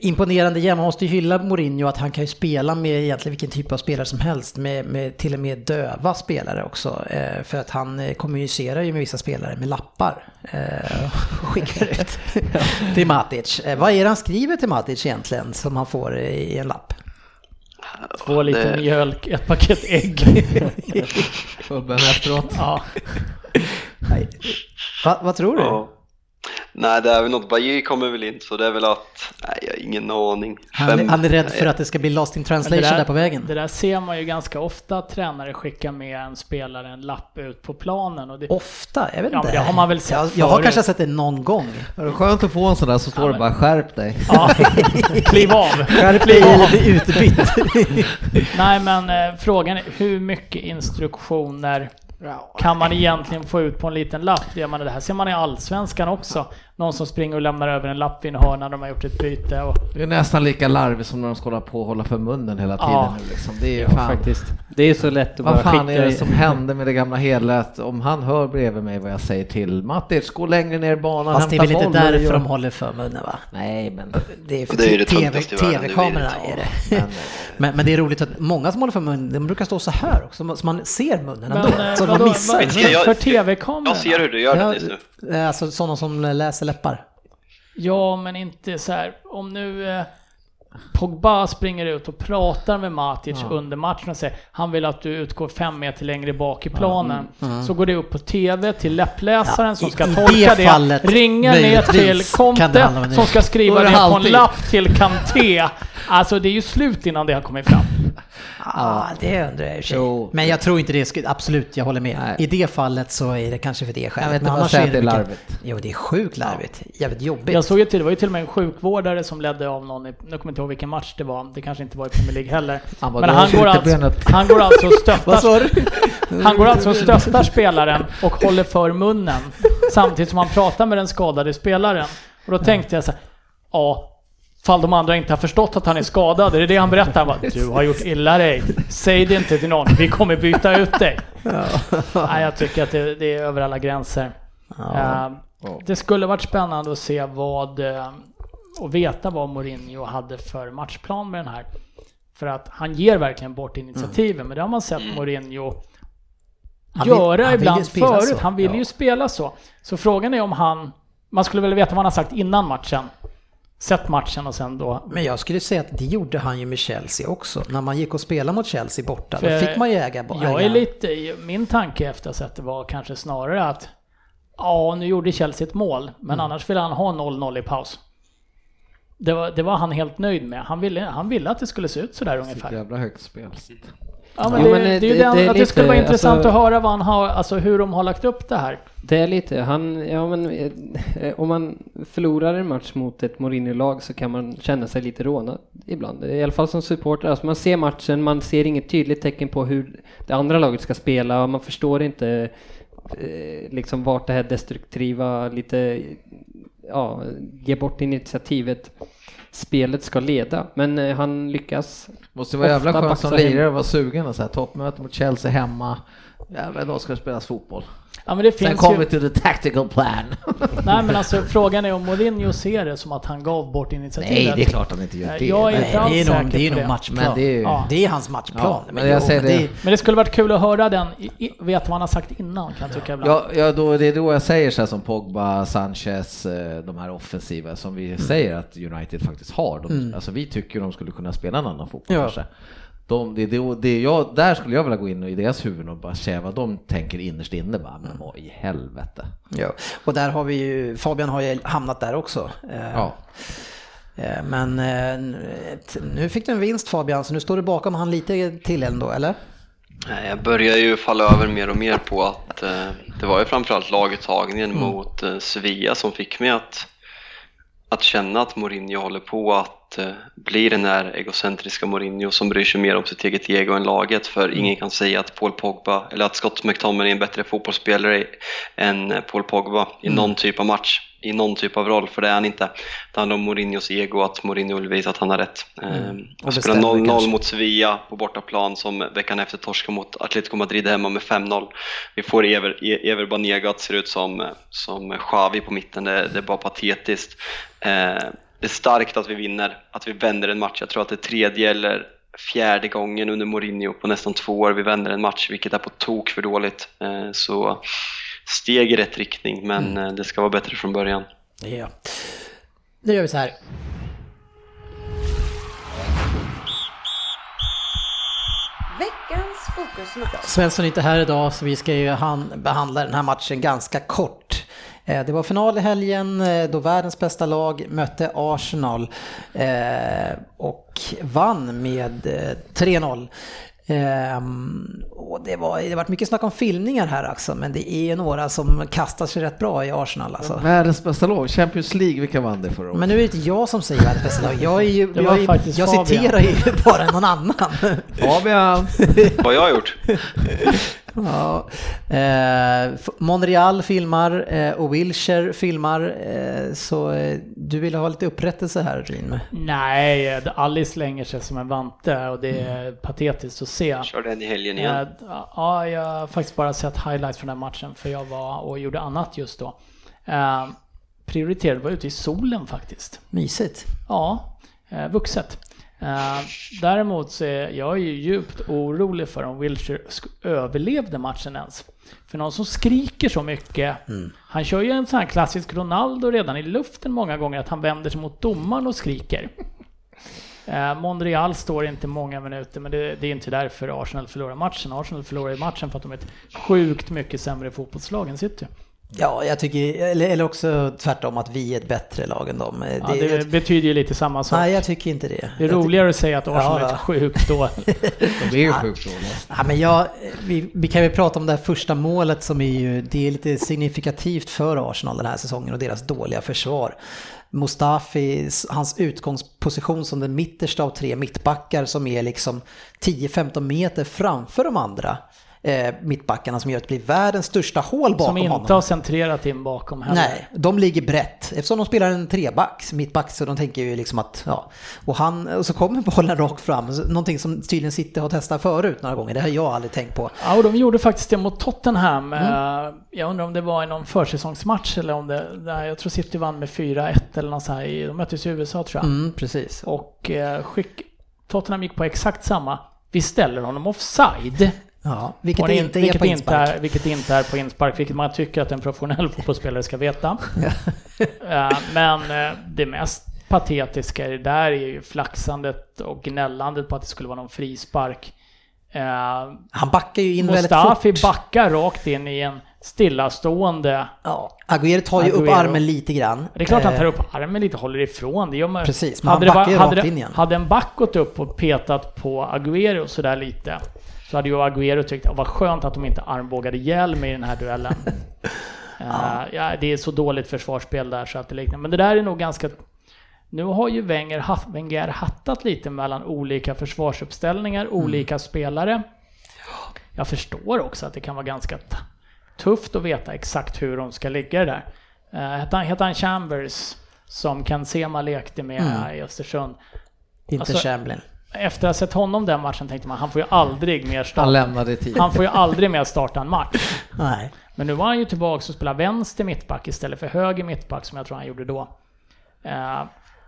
imponerande igen. Man måste ju hylla Mourinho att han kan ju spela med egentligen vilken typ av spelare som helst. Med, med till och med döva spelare också. Eh, för att han kommunicerar ju med vissa spelare med lappar. Eh, och [LAUGHS] skickar ut till Matic. Eh, vad är det han skriver till Matic egentligen som han får i en lapp? Två liter det... mjölk, ett paket ägg. Fubben efteråt. Ja. Va, vad tror du? Ja. Nej, det är väl något. Bajy kommer väl inte, så det är väl att... Nej, jag har ingen aning. Han, Fem, han är rädd för att det ska bli lost in translation där, där, på vägen. Det där ser man ju ganska ofta att tränare skickar med en spelare en lapp ut på planen. Och det, ofta? Jag vet ja, inte. det har man väl sett Jag, jag har kanske sett det någon gång. Är det skönt att få en sån där så står ja, det bara skärp dig. [LAUGHS] Ja, kliv av. Skärp dig eller utbytt. [LAUGHS] Nej, men eh, frågan är hur mycket instruktioner kan man egentligen få ut på en liten lapp? Det, det här ser man i Allsvenskan också någon som springer och lämnar över en lapp vid en hörna när de har gjort ett byte. Och... Det är nästan lika larvigt som när de ska hålla på och hålla för munnen hela tiden. Ja. Nu liksom. Det är ja, fan. faktiskt. Det är så lätt att vad bara skicka... Vad fan är det som händer med det gamla helet? Om han hör bredvid mig vad jag säger till Matic, gå längre ner i banan, Fast det är väl inte därför de håller för munnen va? Nej, men... Det är för tv-kamerorna är det. Men, men, men, det är roligt att många som håller för munnen, de brukar stå så här också, så man ser munnen ändå. Men, så man missar. För tv-kamerorna? Jag ser hur du gör det nu. Alltså sådana som läser läppar. Ja, men inte så här. Om nu eh, Pogba springer ut och pratar med Matic Ja. under matchen och säger han vill att du utgår fem meter längre bak i planen. Mm. Så går det upp på TV till läppläsaren Ja, som ska i tolka det det, fallet ringa ner till Conte som ska skriva det på en lapp till Kanté. Alltså det är ju slut innan det har kommit fram. [LAUGHS] Ja, det undrar jag i och för sig. Jo. Men jag tror inte det skulle, absolut, jag håller med. Nej. I det fallet så är det kanske för det skälet. Jag vet inte säger att det är mycket- larvigt. Jo, det är sjukt larvigt. Jävligt jobbigt. Jag såg ju till, det var ju till och med en sjukvårdare som ledde av någon, i, nu kommer jag inte ihåg vilken match det var, det kanske inte var i Premier League heller. Han bara, Men "Du han går, alltså, han går alltså och [LAUGHS] stöttar, han går alltså och stöttar spelaren och håller för munnen samtidigt som han pratar med den skadade spelaren. Och då tänkte jag så här, ja, fall de andra inte har förstått att han är skadad, är det det han berättar? Han bara, du har gjort illa dig, säg det inte till någon, vi kommer byta ut dig. Nej, jag tycker att det, det är över alla gränser. Eh, det skulle varit spännande att se vad eh, och veta vad Mourinho hade för matchplan med den här. För att han ger verkligen bort initiativen, men det har man sett Mourinho Han vill- göra han ibland förut. så. Han vill Ja. ju spela så. Så frågan är om han, man skulle väl veta vad han har sagt innan matchen. Sett matchen och sen då Men jag skulle säga att det gjorde han ju med Chelsea också. När man gick och spelade mot Chelsea borta, då För fick man ju äga bo- Jag är lite, min tanke efter att ha sett det var kanske snarare att ja, nu gjorde Chelsea ett mål, men Mm. annars ville han ha 0-0 i paus. Det var, det var han helt nöjd med. Han ville, han ville att det skulle se ut sådär Sitt ungefär. jävla högt spel. Ja, men Jo, det, men, det, eh, är ju det- den, det att det skulle vara intressant alltså- att höra vad han har, alltså hur de har lagt upp det här. Det är lite, han, ja men eh, om man förlorar en match mot ett Mourinho-lag så kan man känna sig lite rånad ibland. I alla fall som supporter. Alltså man ser matchen, man ser inget tydligt tecken på hur det andra laget ska spela och man förstår inte eh, liksom vart det här destruktiva, lite, ja, ge bort initiativet spelet ska leda. Men eh, han lyckas. Måste vara jävla skönt som lirare att vara sugen och så här, toppmöte mot Chelsea hemma. Jävlar, idag ska det spelas fotboll. Ja, men det Sen kommer ju, vi till the tactical plan. [LAUGHS] nej men alltså frågan är om Mourinho ser det som att han gav bort initiativet. Nej, det är klart han inte gör det. jag är Nej, inte alls det är säker det är det. matchplan. Men det är ju- Ja. Det är hans matchplan. Ja, men jag säger det. Men det skulle varit kul att höra den, veta vad han har sagt innan kan jag tycka ibland. Ja, ja då, det är då jag säger så här som Pogba, Sanchez, eh, de här offensiva som vi säger att United faktiskt har. De, Alltså vi tycker de skulle kunna spela en annan fotboll Ja. kanske. De, det, det, det jag, där skulle jag vilja gå in i deras huvuden och bara säga vad de tänker innerst inne. Bara, men vad i helvete. Ja. Och där har vi ju, Fabian har ju hamnat där också. Eh, Ja. eh, Men eh, nu fick du en vinst Fabian, så nu står du bakom han lite till ändå, eller? Nej, Jag börjar ju falla över mer och mer på att eh, det var ju framförallt laguttagningen mot eh, Sevilla som fick mig att, att känna att Mourinho håller på att eh, bli den här egocentriska Mourinho som bryr sig mer om sitt eget ego än laget för ingen kan säga att Paul Pogba eller att Scott McTominay är en bättre fotbollsspelare än eh, Paul Pogba i någon typ av match i någon typ av roll, för det är han inte. Det handlar om Mourinhos ego, att Mourinho vill visa att han har rätt. Mm. Och Spela bestämmer 0-0 kanske. mot Sevilla på bortaplan som veckan efter torska mot Atletico Madrid hemma med 5-0. Vi får Ever, E- Ever Banega att se ut som, som Xavi på mitten, det, det är bara patetiskt. Eh, det är starkt att vi vinner, att vi vänder en match. Jag tror att det är tredje eller fjärde gången under Mourinho på nästan två år vi vänder en match, vilket är på tok för dåligt. Eh, så steg i rätt riktning, men eh, det ska vara bättre från början. Ja. Nu gör vi så här. Veckans fokusmatch. Svensson är inte här idag så vi ska ju han, behandla den här matchen ganska kort. Eh, Det var final i helgen eh, då världens bästa lag mötte Arsenal eh, och vann med eh, 3-0. Ehm, och det, var, det har varit mycket snack om filmningar här också, men det är ju några som kastar sig rätt bra i Arsenal alltså. Världens bästa lag, Champions League, vilka vann det förra året? Men nu är det inte jag som säger världens bästa lag, jag, är ju, jag, är, jag citerar ju [LAUGHS] bara någon annan. Fabian! Vad har jag gjort? [LAUGHS] Ja. Eh, Monreal filmar eh, och Wilshire filmar. Eh, så eh, du vill ha lite upprättelse här Rin. Nej, Alice slänger sig som en vante och det är patetiskt att se. Kör den i helgen igen. Eh, Ja, jag har faktiskt bara sett highlights från den matchen för jag var och gjorde annat just då. Eh, prioriterade var ute i solen faktiskt. Mysigt. Ja, eh, vuxet. Eh, däremot så är jag ju djupt orolig för om Wilshire överlevde matchen ens. För någon som skriker så mycket, han kör ju en sån här klassisk Ronaldo redan i luften många gånger, att han vänder sig mot domaren och skriker. Eh, Monreal står inte många minuter, men det, det är inte därför Arsenal förlorar matchen. Arsenal förlorar matchen för att de är ett sjukt mycket sämre fotbollslag än City. Ja, jag tycker, eller, eller också tvärtom att vi är ett bättre lag än dem. Ja, det betyder ju lite samma sak. nej, jag tycker inte det. Det är Jag roligare att säga att Arsenal Ja, är ett sjukt [LAUGHS] då. De är ju sjukt dåliga. Ja, men jag, vi, vi kan ju prata om det här första målet som är ju, det är lite signifikativt för Arsenal den här säsongen och deras dåliga försvar. Mustafi, hans utgångsposition som den mittersta av tre mittbackar som är liksom 10-15 meter framför de andra eh, mittbackarna som gör att det blir världens största hål bakom Som inte honom. har centrerat in bakom heller. Nej, de ligger brett. Eftersom de spelar en trebacks, mittback, så de tänker ju liksom att, ja. Och, han, och så kommer bollen rakt fram, någonting som tydligen City har testat förut några gånger. Det har jag aldrig tänkt på. Ja, och de gjorde faktiskt det mot Tottenham. Mm. Eh, Jag undrar om det var i någon försäsongsmatch eller om det... Jag tror City vann med 4-1 eller något så här. De möttes i USA tror jag. Mm, precis. Och eh, skick, Tottenham gick på exakt samma. Vi ställer honom offside. Ja, vilket det in- inte är vilket på inte är, vilket inte är på inspark, vilket man tycker att en professionell [LAUGHS] fotbollsspelare ska veta. [LAUGHS] Eh, Men eh, det mest patetiska i det där är ju flaxandet och gnällandet på att det skulle vara någon frispark. Eh, Han backar ju in Mustafi väldigt fort. backar rakt in i en stillastående... Ja, Agüero tar ju upp Agüero. armen lite grann. Det är klart han tar upp armen lite, håller ifrån. Det gör man. Precis, men han hade, det backar ju rakt in igen. hade en back gått upp och petat på Agüero sådär lite så hade ju Agüero tyckt att vad skönt att de inte armbågade ihjäl mig i den här duellen. [LAUGHS] Eh, ja, det är så dåligt försvarsspel där så att det liknar. Men det där är nog ganska... Nu har ju Wenger, Wenger hattat lite mellan olika försvarsuppställningar, Mm. olika spelare. Jag förstår också att det kan vara ganska tufft att veta exakt hur de ska ligga där. Uh, hette, han, han Chambers som Ken Sema lekte med Mm. i Östersund? Inte alltså- Chamberlain. Efter att ha sett honom den matchen tänkte man han får ju aldrig mer Han starta. lämnade tid. Han får ju aldrig mer starta en match. [LAUGHS] Nej. Men nu var han ju tillbaka och spelar vänster mittback istället för höger mittback som jag tror han gjorde då. Eh,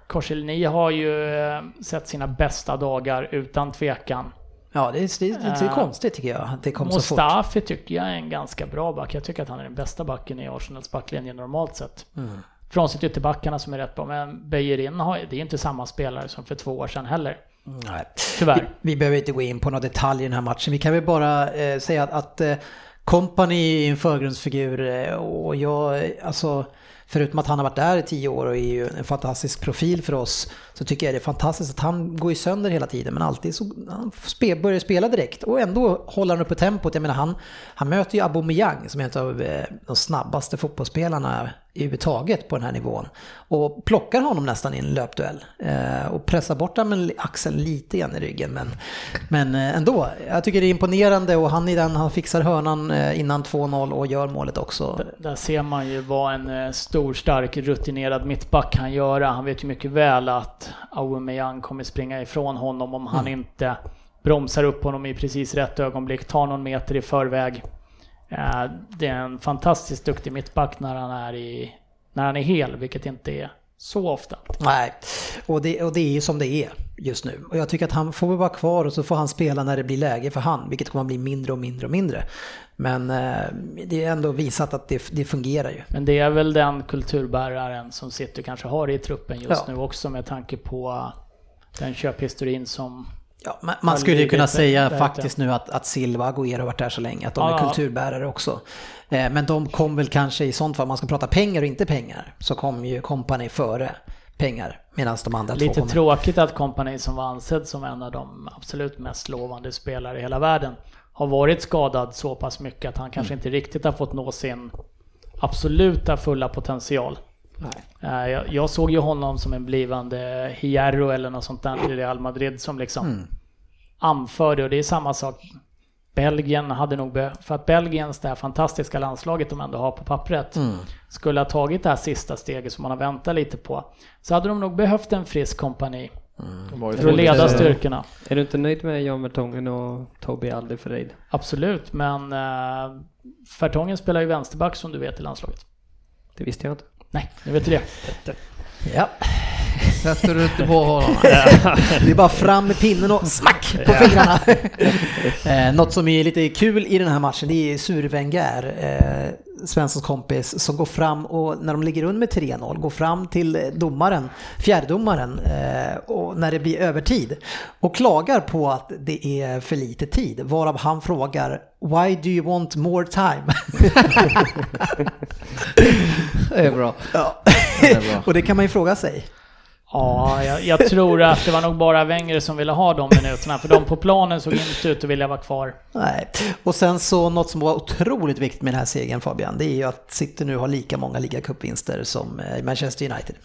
Korselny har ju eh, sett sina bästa dagar utan tvekan. Ja, det är, det det är Eh, konstigt tycker jag. Att det kom så fort. Mustafi tycker jag är en ganska bra back. Jag tycker att han är den bästa backen i Arsenals backlinje normalt sett. Mm. Frånsett ytterbackarna som är rätt bra. Men Bejerin har, det är inte samma spelare som för två år sedan heller. Nej. Tyvärr. Vi, vi behöver inte gå in på några detaljer i den här matchen. Vi kan väl bara eh, säga att, att eh, Company är en förgrundsfigur eh, och jag, alltså Förutom att han har varit där i tio år och är ju en fantastisk profil för oss så tycker jag det är fantastiskt att han går ju sönder hela tiden men alltid så han börjar spela direkt och ändå håller han uppe tempot. Jag menar han, han möter ju Aubameyang som är en av eh, de snabbaste fotbollsspelarna överhuvudtaget på den här nivån och plockar honom nästan i en löpduell eh, och pressar bort honom med axeln lite grann i ryggen men, men eh, ändå. Jag tycker det är imponerande och han är den, han fixar hörnan eh, innan 2-0 och gör målet också. Där ser man ju vad en eh, stor, stark, rutinerad mittback kan göra. Han vet ju mycket väl att Aubameyang kommer springa ifrån honom om han inte bromsar upp honom i precis rätt ögonblick, tar någon meter i förväg. Eh, Det är en fantastiskt duktig mittback när han är, i, när han är hel, vilket inte är så ofta. Nej, och det, och det är ju som det är just nu. Och jag tycker att han får vara kvar och så får han spela när det blir läge för han, vilket kommer att bli mindre och mindre och mindre. Men eh, det är ändå visat att det, det fungerar ju. Men det är väl den kulturbäraren som City kanske har i truppen just Ja. nu också med tanke på den köphistorin som Ja, man, man skulle ju kunna säga det- faktiskt nu att, att Silva och Agüero har varit där så länge, att de Ja, är kulturbärare också. Eh, Men de kom väl kanske i sånt fall, om man ska prata pengar och inte pengar, så kom ju Company före pengar. Medan de andra två Lite kommer. tråkigt att Company som var ansedd som en av de absolut mest lovande spelare i hela världen har varit skadad så pass mycket att han kanske inte riktigt har fått nå sin absoluta fulla potential. Eh, Jag, jag såg ju honom som en blivande Hierro eller något sånt där i Real Madrid som liksom anförde och det är samma sak. Belgien hade nog, för att Belgiens det här fantastiska landslaget de ändå har på pappret skulle ha tagit det här sista steget som man har väntat lite på. Så hade de nog behövt en frisk kompani ju för att leda styrkorna. Är du inte nöjd med Jan Vertongen och Toby Alderfereid? Absolut, men uh, Fertongen spelar ju vänsterback som du vet i landslaget. Det visste jag inte. Nej, nu vet du det. Ja. Sätter du inte på honom? [LAUGHS] Det är bara fram med pinnen och smack på fingrarna. [LAUGHS] eh, något som är lite kul i den här matchen det är Sure Wenger, eh, Svenssons kompis, som går fram och när de ligger under med 3-0 går fram till domaren, fjärrdomaren, eh, och när det blir övertid och klagar på att det är för lite tid. Varav han frågar Why do you want more time? [LAUGHS] Det är bra. ja. det är bra. [LAUGHS] och det kan man ju fråga sig. Ja, jag, jag tror att det var nog bara Wenger som ville ha de minuterna, för de på planen såg inte ut att vilja vara kvar. Nej, och sen så något som var otroligt viktigt med den här segern Fabian, det är ju att City nu har lika många ligacupvinster som eh, Manchester United.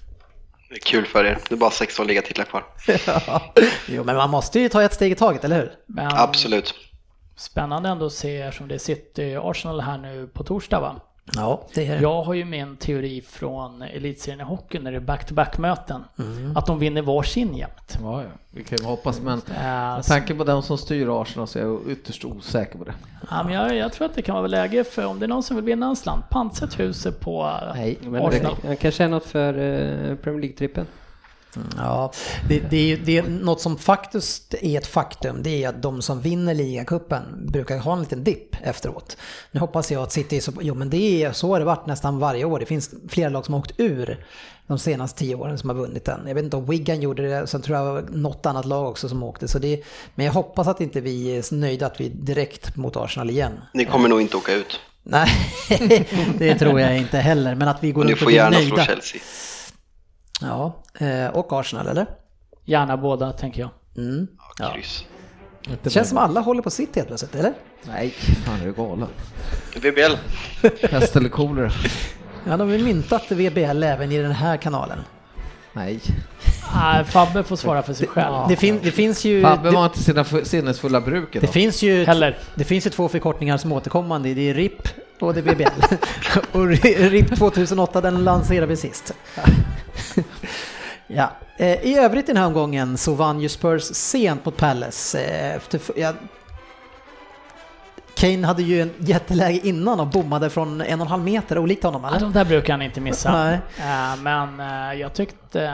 Det är kul för er. Det är bara 16 ligatitlar kvar. [LAUGHS] jo, men man måste ju ta ett steg i taget, eller hur? Men Absolut. spännande ändå att se, eftersom det är City-Arsenal här nu på torsdag va? Ja, det är det. Jag har ju min teori från elitserien i hockey när det är back-to-back-möten. Mm. Att de vinner varsin jämt. Ja, ja. Vi kan ju hoppas, men med tanke på den som styr Arsenal så är jag ytterst osäker på det. ja, men jag, jag tror att det kan vara läge för om det är någon som vill vinna en slant, pantsätt huset på Nej, Arsenal. det, det kanske är något för eh, Premier League-trippen. Ja, det, det, det är något som faktiskt är ett faktum, det är att de som vinner ligacupen brukar ha en liten dipp efteråt. Nu hoppas jag att City är så, jo men det är, så har det varit nästan varje år. Det finns flera lag som har åkt ur de senaste tio åren som har vunnit den. Jag vet inte om Wigan gjorde det, sen tror jag något annat lag också som åkte. Så det, men jag hoppas att inte vi är så nöjda att vi är direkt mot Arsenal igen. Ni kommer nog inte åka ut. Nej, [LAUGHS] det tror jag inte heller. Men att vi går Och ni runt och får blir gärna slå nöjda. Chelsea. Ja, eh, och Arsenal eller? Gärna båda, tänker jag. Mm. Ja, kryss. Det känns som alla håller på sitt helt plötsligt, eller? Nej, fan är du galen? VBL. Pest [LAUGHS] eller kolera? Ja, de har ju myntat VBL även i den här kanalen. Nej. Nej, Fabbe får svara för sig själv. Det, fin, det finns ju... Fabbe det, var inte sina fu- sinnesfulla bruk det idag. finns ju... Heller. Det finns ju två förkortningar som återkommande. Det är RIP och det är VBL. [LAUGHS] och RIP 2008, den lanserade vi sist. ja. Eh, I övrigt den här omgången så vann ju Spurs sent mot Palace. eh, Efter, ja, Kane hade ju en jätteläge innan och bommade från en och en halv meter, olikt honom Ja, eller? de där brukar han inte missa. Nej. Eh, Men jag tyckte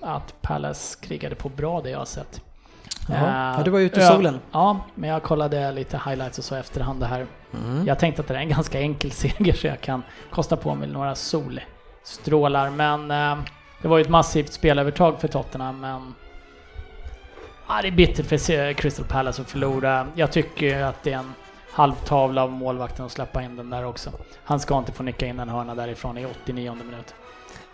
att Palace krigade på bra det jag har sett. Ja, Eh, ja, du var ute i ja, solen. Ja, men jag kollade lite highlights och så efterhand det här. Mm. Jag tänkte att det är en ganska enkel [LAUGHS] seger så jag kan kosta på mig några solstrålar. Men eh, det var ju ett massivt spelövertag för Tottenham. Men ja, det är bittert för Crystal Palace att förlora. Jag tycker att det är en halvtavla av målvakten att släppa in den där också. Han ska inte få nicka in en hörna därifrån i 89 minut.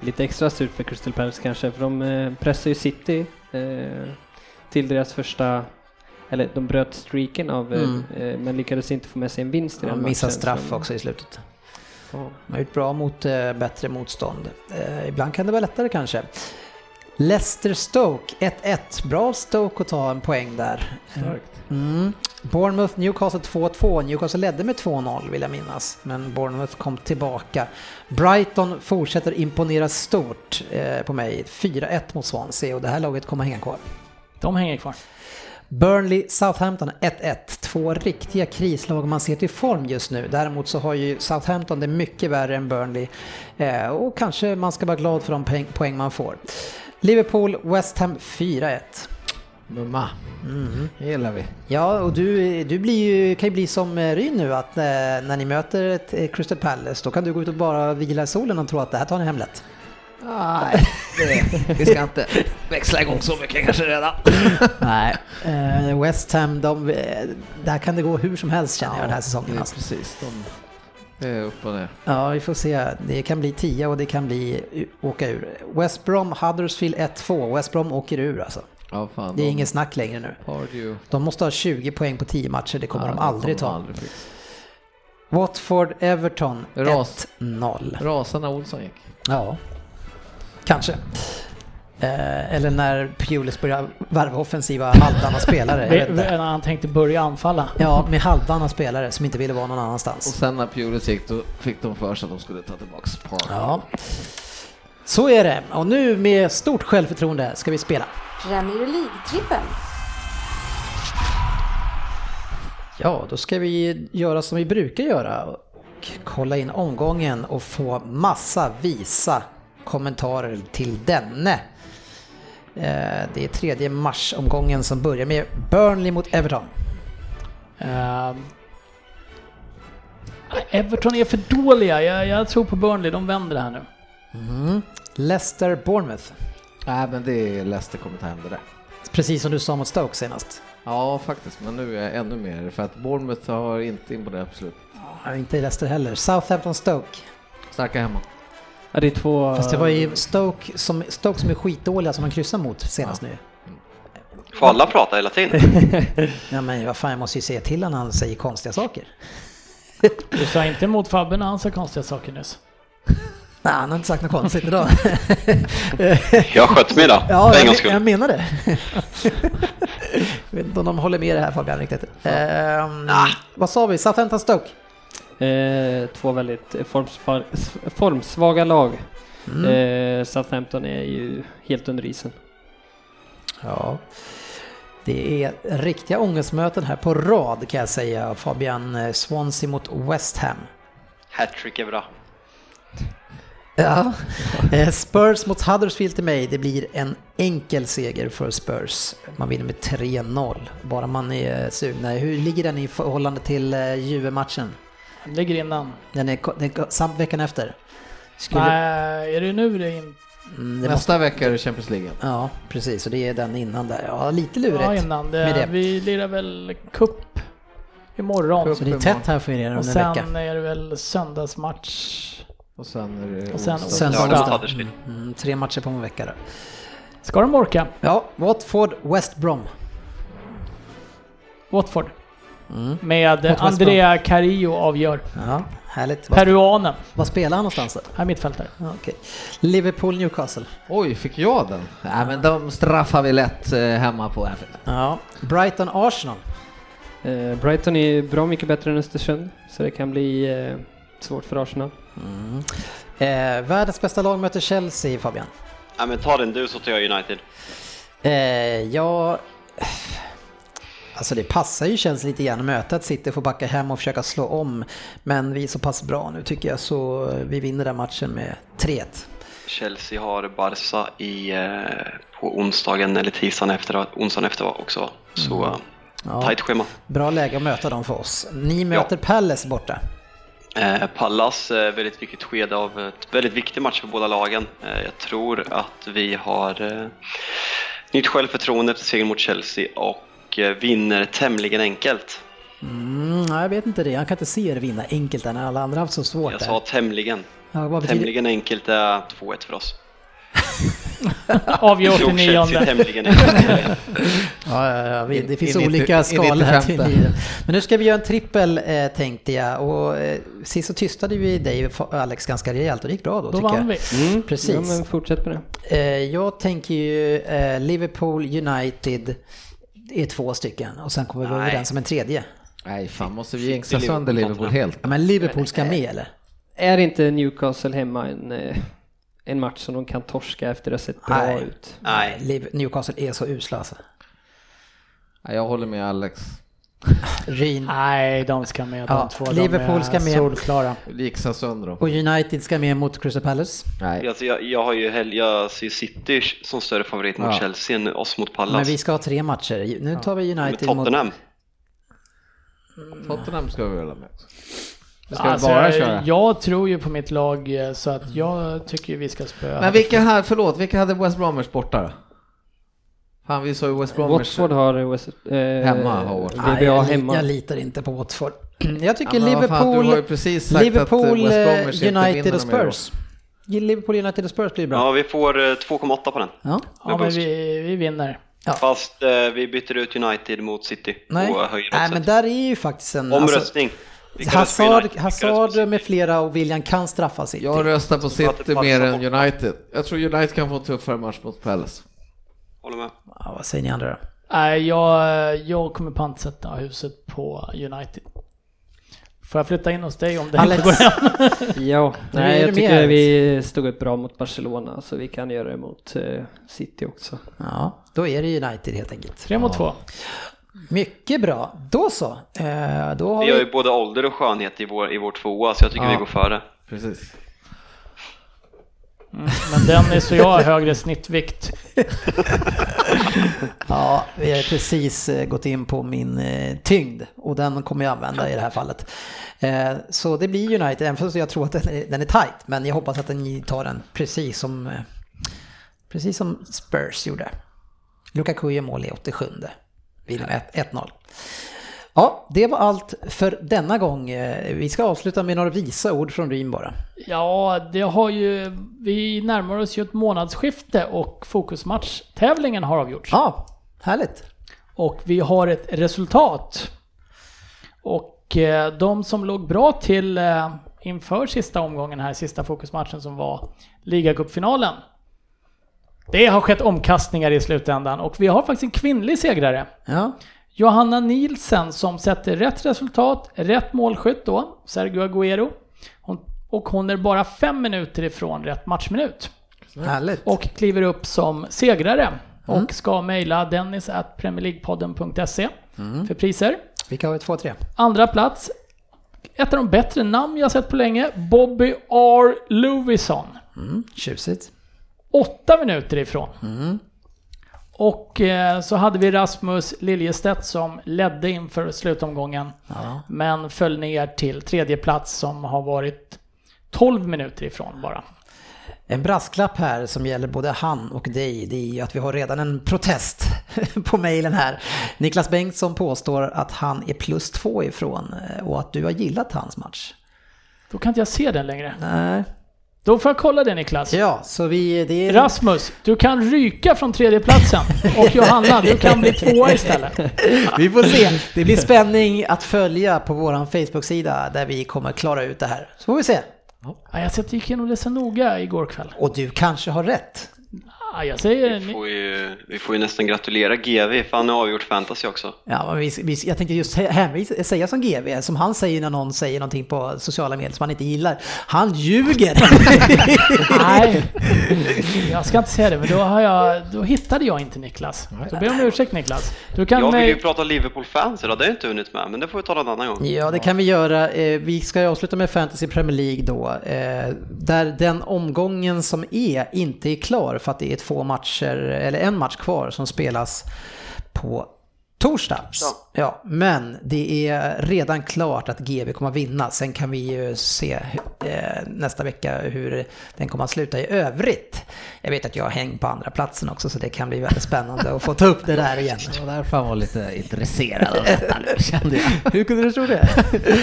Lite extra surt för Crystal Palace kanske, för de eh, pressar ju City eh, till deras första eller de bröt streaken av, eh, Mm. eh, men lyckades inte få med sig en vinst i De den missade matchen, straff som- också i slutet. Ja. De har gjort bra mot eh, bättre motstånd. Eh, ibland kan det vara lättare kanske. Leicester Stoke 1-1. Bra Stoke att ta en poäng där. Starkt. Mm. Bournemouth Newcastle 2-2. Newcastle ledde med 2-0 vill jag minnas. Men Bournemouth kom tillbaka. Brighton fortsätter imponera stort eh, på mig. 4-1 mot Swansea och det här laget kommer hänga kvar. De hänger kvar. Burnley Southampton 1-1. Två riktiga krislag om man ser till form just nu. Däremot så har ju Southampton det mycket värre än Burnley. Eh, och kanske man ska vara glad för de poäng, man får. Liverpool West Ham 4-1. Mumma. Mm. Det gillar vi. Ja, och du, du ju, kan ju bli som eh, Ryn nu att eh, när ni möter ett eh, Crystal Palace då kan du gå ut och bara vila i solen och tro att det här tar ni hem lätt. Nej, det, vi ska inte växla igång så mycket kanske redan. Nej. Eh, West Ham, de, eh, där kan det gå hur som helst känner jag den här säsongen. Alltså. precis. De, det är upp och ner. Ja, vi får se. Det kan bli 10 och det kan bli åka ur. West Brom, Huddersfield 1-2. West Brom åker ur alltså. Ja, fan, Det är de inget snack längre nu. De måste ha 20 poäng på 10 matcher, det kommer Ja, de aldrig kommer ta. aldrig. Watford, Everton Ras. 1-0. Rasa när Olsson gick. Ja, kanske. Eh, eller när Pulis börjar värva offensiva halvdana spelare. [LAUGHS] När han tänkte börja anfalla. Ja, med halvdana spelare som inte ville vara någon Och annanstans. sen när Pulis gick då fick de för sig att de skulle ta tillbaks Park. Ja, så är det. Och nu med stort självförtroende ska vi spela. Premier League-trippen. Ja, då ska vi göra som vi brukar göra och kolla in omgången och få massa visa kommentarer till denne. Eh, Det är tredje marsomgången som börjar med Burnley mot Everton. Ehm, Everton är för dåliga. Jag, jag tror på Burnley, de vänder det här nu. Mm. Leicester Bournemouth. Nej, men det är Leicester kommer ta hem det där. Precis som du sa mot Stoke senast. Ja, faktiskt, men nu är jag ännu mer för att Bournemouth har inte imponerat på slut. Ja, inte Leicester heller. Southampton Stoke. Starka hemma. Ja, det är två... Fast det var ju Stoke som, Stoke som är skitdåliga som man kryssar mot senast nu. Får alla prata hela tiden? [LAUGHS] Ja men vad fan, jag måste ju säga till honom när han säger konstiga saker. [LAUGHS] Du sa inte emot Fabbe när han sa konstiga saker nyss. Nej, han har inte sagt något konstigt idag. [LAUGHS] Jag sköt mig idag, Ja, för en jag, gångs skull. jag menar det. jag vet inte om de håller med det här Fabian riktigt. Ehm, Vad sa vi? Southampton Stoke? Eh, två väldigt formsva- formsvaga lag. Mm. Eh, Southampton är ju helt under isen. Ja. Det är riktiga ångestmöten här på rad kan jag säga. Fabian eh, Swansea mot West Ham. Hattrick är bra. Ja. Eh, Spurs mot Huddersfield till mig. Det blir en enkel seger för Spurs. Man vinner med 3-0. Bara man är sugna. Hur ligger den i förhållande till Juve-matchen? Ligger innan. Den är, den är samt veckan efter. Skulle, Nej, är det nu det är in... Mm, det måste, Nästa vecka är det Champions League. ja, precis. Och det är den innan där. Ja, lite lurigt. Ja, innan. Det, med det. Vi lirar väl cup imorgon. Cup. Så det är tätt här för er Och under en vecka. sen är det väl söndagsmatch. Och sen är det Och sen onsdag. Huddersfield. Mm, tre matcher på en vecka där. Ska de orka? Ja, Watford, West Brom. Watford. Mm. Med. Andrea Carillo avgör. Ja, härligt. Vad, Peruanen. vad spelar han någonstans? Här mittfältare. Ja, okej. Liverpool, Newcastle. Oj, fick jag den? Nej, men de straffar vi lätt eh, hemma på Anfield. Ja, Brighton, Arsenal. Eh, Brighton är bra mycket bättre än Östersund, så det kan bli eh, svårt för Arsenal. Mm. Eh, världens bästa lag möter Chelsea, Fabian. Ja, men ta den du så tar jag United. Eh, ja... Alltså det passar ju Chelsea lite grann att möta ett City, få backa hem och försöka slå om. Men vi är så pass bra nu tycker jag så vi vinner den matchen med 3-1. Chelsea har Barca i, eh, på onsdagen eller tisdagen efter, onsdagen efter också. Så mm. Ja, tajt schema. bra läge att möta dem för oss. Ni möter Palace borta. Eh, Pallas, eh, väldigt viktigt skede av ett väldigt viktig match för båda lagen. Eh, jag tror att vi har eh, nytt självförtroende efter segern mot Chelsea och eh, vinner tämligen enkelt. Mm, nej, jag vet inte det. Jag kan inte se er vinna enkelt när alla andra har haft så svårt Jag där. sa tämligen. Ja, Tämligen enkelt är 2-1 för oss. [LAUGHS] Avgör Slog 89 Chelsea tämligen enkelt. [LAUGHS] Ja, ja, ja, vi, det In- finns in i- olika in i skalor här till 95. livet. Men nu ska vi göra en trippel eh, tänkte jag och eh, sist så tystade vi dig Alex ganska rejält och det gick bra då, Då tycker vann jag. vi. Mm. Precis. Ja, men fortsätt med det. Eh, jag tänker ju eh, Liverpool, United är två stycken och sen kommer vi Nej. överens om en tredje. Nej, fan måste vi jinxa sönder Liverpool helt? Ja, men Liverpool ska med eller? Är inte Newcastle hemma en, eh, en match som de kan torska efter att ha sett bra Nej. ut? Nej, Newcastle är så usla alltså. Nej, jag håller med Alex. Ryn Nej, de ska med Ja, de två. Liverpool de ska med. solklara. Jinxa sönder dem. och United ska med mot Crystal Palace. Nej. alltså, jag, jag har ju hell- jag ser City som större favorit mot Ja. Chelsea än oss mot Pallas. Men vi ska ha tre matcher. Nu tar vi United mot... Tottenham. Tottenham ska vi väl ha med ska Alltså, bara jag, köra. jag tror ju på mitt lag eh, så att jag tycker vi ska spöa. Men vilka här, förlåt, vilka hade West Bromwich borta då? Fan, vi sa ju West Bromwich. Watford har West, eh, Hemma har Watford. Nej, jag, hemma. jag litar inte på Watford. [CLEARS THROAT] Jag tycker Ja, Liverpool, fan, sagt Liverpool, eh, United och Spurs. Liverpool, United och Spurs blir bra. Ja, vi får eh, 2,8 på den. Ja. ja, men vi, vi vinner. Fast eh, vi byter ut United mot City Nej. och höjer Nej, men där är ju faktiskt en... alltså, Omröstning. På Hazard, Hazard med flera och William kan straffa City. Jag röstar på City mer än. United. Jag tror United kan få en tuffare match mot Palace. Håller med. Ja, vad säger ni andra då? Nej, jag, jag kommer pantsätta huset på United. Får jag flytta in hos dig om det Alex. inte går hem? [LAUGHS] Ja, [LAUGHS] nej, jag tycker Alex. vi stod upp bra mot Barcelona så vi kan göra det mot eh, City också. Ja, då är det United helt enkelt. Tre mot två. Mycket bra. Då så. Eh, då har Vi har ju vi... både ålder och skönhet i vår, i vår tvåa, så jag tycker Ja. vi går före. Precis. Mm, men Dennis och jag har högre snittvikt. [LAUGHS] Ja, vi har precis eh, gått in på min eh, tyngd och den kommer jag använda i det här fallet. Eh, så det blir United, även fast jag tror att den är, tight, men jag hoppas att ni tar den precis som, precis som Spurs gjorde. Lukaku gör mål i 87. Vinner med 1-0. Ja, det var allt för denna gång. Eh, Vi ska avsluta med några visa ord från Ryn bara. Ja, det har ju... Vi närmar oss ju ett månadsskifte och fokusmatch-tävlingen har avgjorts. Ja, härligt. Och vi har ett resultat. Och eh, de som låg bra till eh, inför sista omgången här, sista fokusmatchen som var ligacupfinalen. Det har skett omkastningar i slutändan och vi har faktiskt en kvinnlig segrare. Ja, Johanna Nielsen som sätter rätt resultat, rätt målskytt då, Sergio Agüero. Hon, och hon är bara fem minuter ifrån rätt matchminut. härligt. Och kliver upp som segrare. Och ska mejla dennis at premierleaguepodden.se för priser. Vilka har vi? Två, tre. Andra plats, ett av de bättre namn jag sett på länge, Bobby R. Lewison. Mm, tjusigt. Åtta minuter ifrån. Och eh, så hade vi Rasmus Liljestedt som ledde inför slutomgången. Ja. Men föll ner till tredje plats som har varit 12 minuter ifrån bara. En brasklapp här som gäller både han och dig, det är ju att vi har redan en protest [LAUGHS] på mejlen här. Niklas Bengtsson påstår att han är plus två ifrån eh, och att du har gillat hans match. Då kan inte jag se den längre. Nej. Då får jag kolla det Niklas. Ja, så vi... Det är... Rasmus, du kan ryka från tredjeplatsen. Och Johanna, du kan bli tvåa istället. [LAUGHS] Vi får se. Det blir spänning att följa på våran Facebook-sida där vi kommer klara ut det här. Så får vi se. Ja, jag gick igenom det så noga igår kväll. Och du kanske har rätt. Ja, jag säger... Vi får, ju, vi får ju nästan gratulera GV för han har avgjort fantasy också. Ja, men vi, vi, jag tänkte just hänvisa, säga som GV, som han säger när någon säger någonting på sociala medier som han inte gillar. Han ljuger! [LAUGHS] Nej, [LAUGHS] jag ska inte säga det, men då, har jag, då hittade jag inte Niklas. Så be om ursäkt Niklas. Du kan Jag vill ju med, prata Liverpool-fans idag, det har jag inte hunnit med, men det får vi ta en annan gång. Ja, det kan vi göra. Eh, Vi ska avsluta med Fantasy Premier League då. eh, Där den omgången som är inte är klar för att det är två matcher, eller en match kvar som spelas på torsdag. Ja. Ja, men det är redan klart att GB kommer att vinna. Sen kan vi ju se eh, nästa vecka hur den kommer att sluta i övrigt. Jag vet att jag har häng på andra platsen också så det kan bli väldigt spännande att få ta upp det där igen. [LAUGHS] Det var därför han var lite intresserad av detta nu, [LAUGHS] kände jag. Hur kunde du tro det?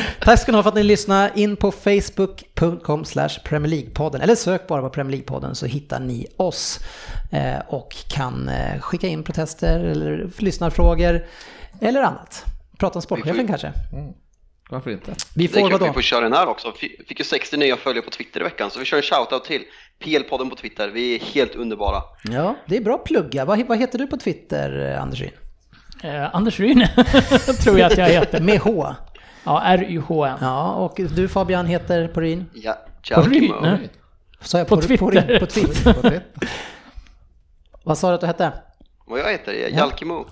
[LAUGHS] Tack ska ni ha för att ni lyssnade. In på facebook.com slash Premier League-podden eller sök bara på Premier League-podden så hittar ni oss och kan eh, skicka in protester eller lyssnarfrågor eller annat. Prata om sportchefen Vi får- kanske. Varför inte? Vi Det är får att vi vadå? får köra den här också. Fi- Fick ju 60 nya följare på Twitter i veckan, så vi kör en shoutout till PL-podden på Twitter. Vi är helt underbara. Ja, det är bra plugga. Vad, vad heter du på Twitter, eh, Anders Ryn? eh, Anders Ryn, [LAUGHS] tror jag att jag heter. Med H. Ja, R-Y-H-N. Ja, och du Fabian heter på Ryn? Ja, På Ryn? Sa jag På På, Twitter. Ryn? på Twitter. Vad sa du att du hette? Vad jag heter? Jag är Jalkimo.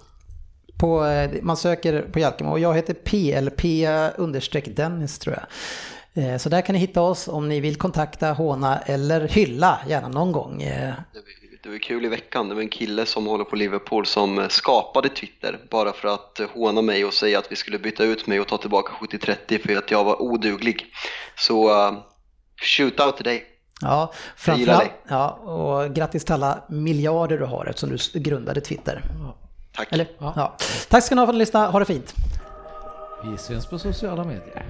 På, eh, man söker på Jalkemo och jag heter PLP understreck Dennis tror jag. Eh, Så där kan ni hitta oss om ni vill kontakta, håna eller hylla gärna någon gång. Eh, Det var- kul i veckan, det var en kille som håller på Liverpool som skapade Twitter bara för att håna mig och säga att vi skulle byta ut mig och ta tillbaka 70-30 för att jag var oduglig. Så uh, shoot out till dig. Ja, framförallt, ja, och grattis till alla miljarder du har eftersom du grundade Twitter. Tack. Eller? Ja. Tack ska ni ha för att ni lyssnade, ha det fint. Vi syns på sociala medier.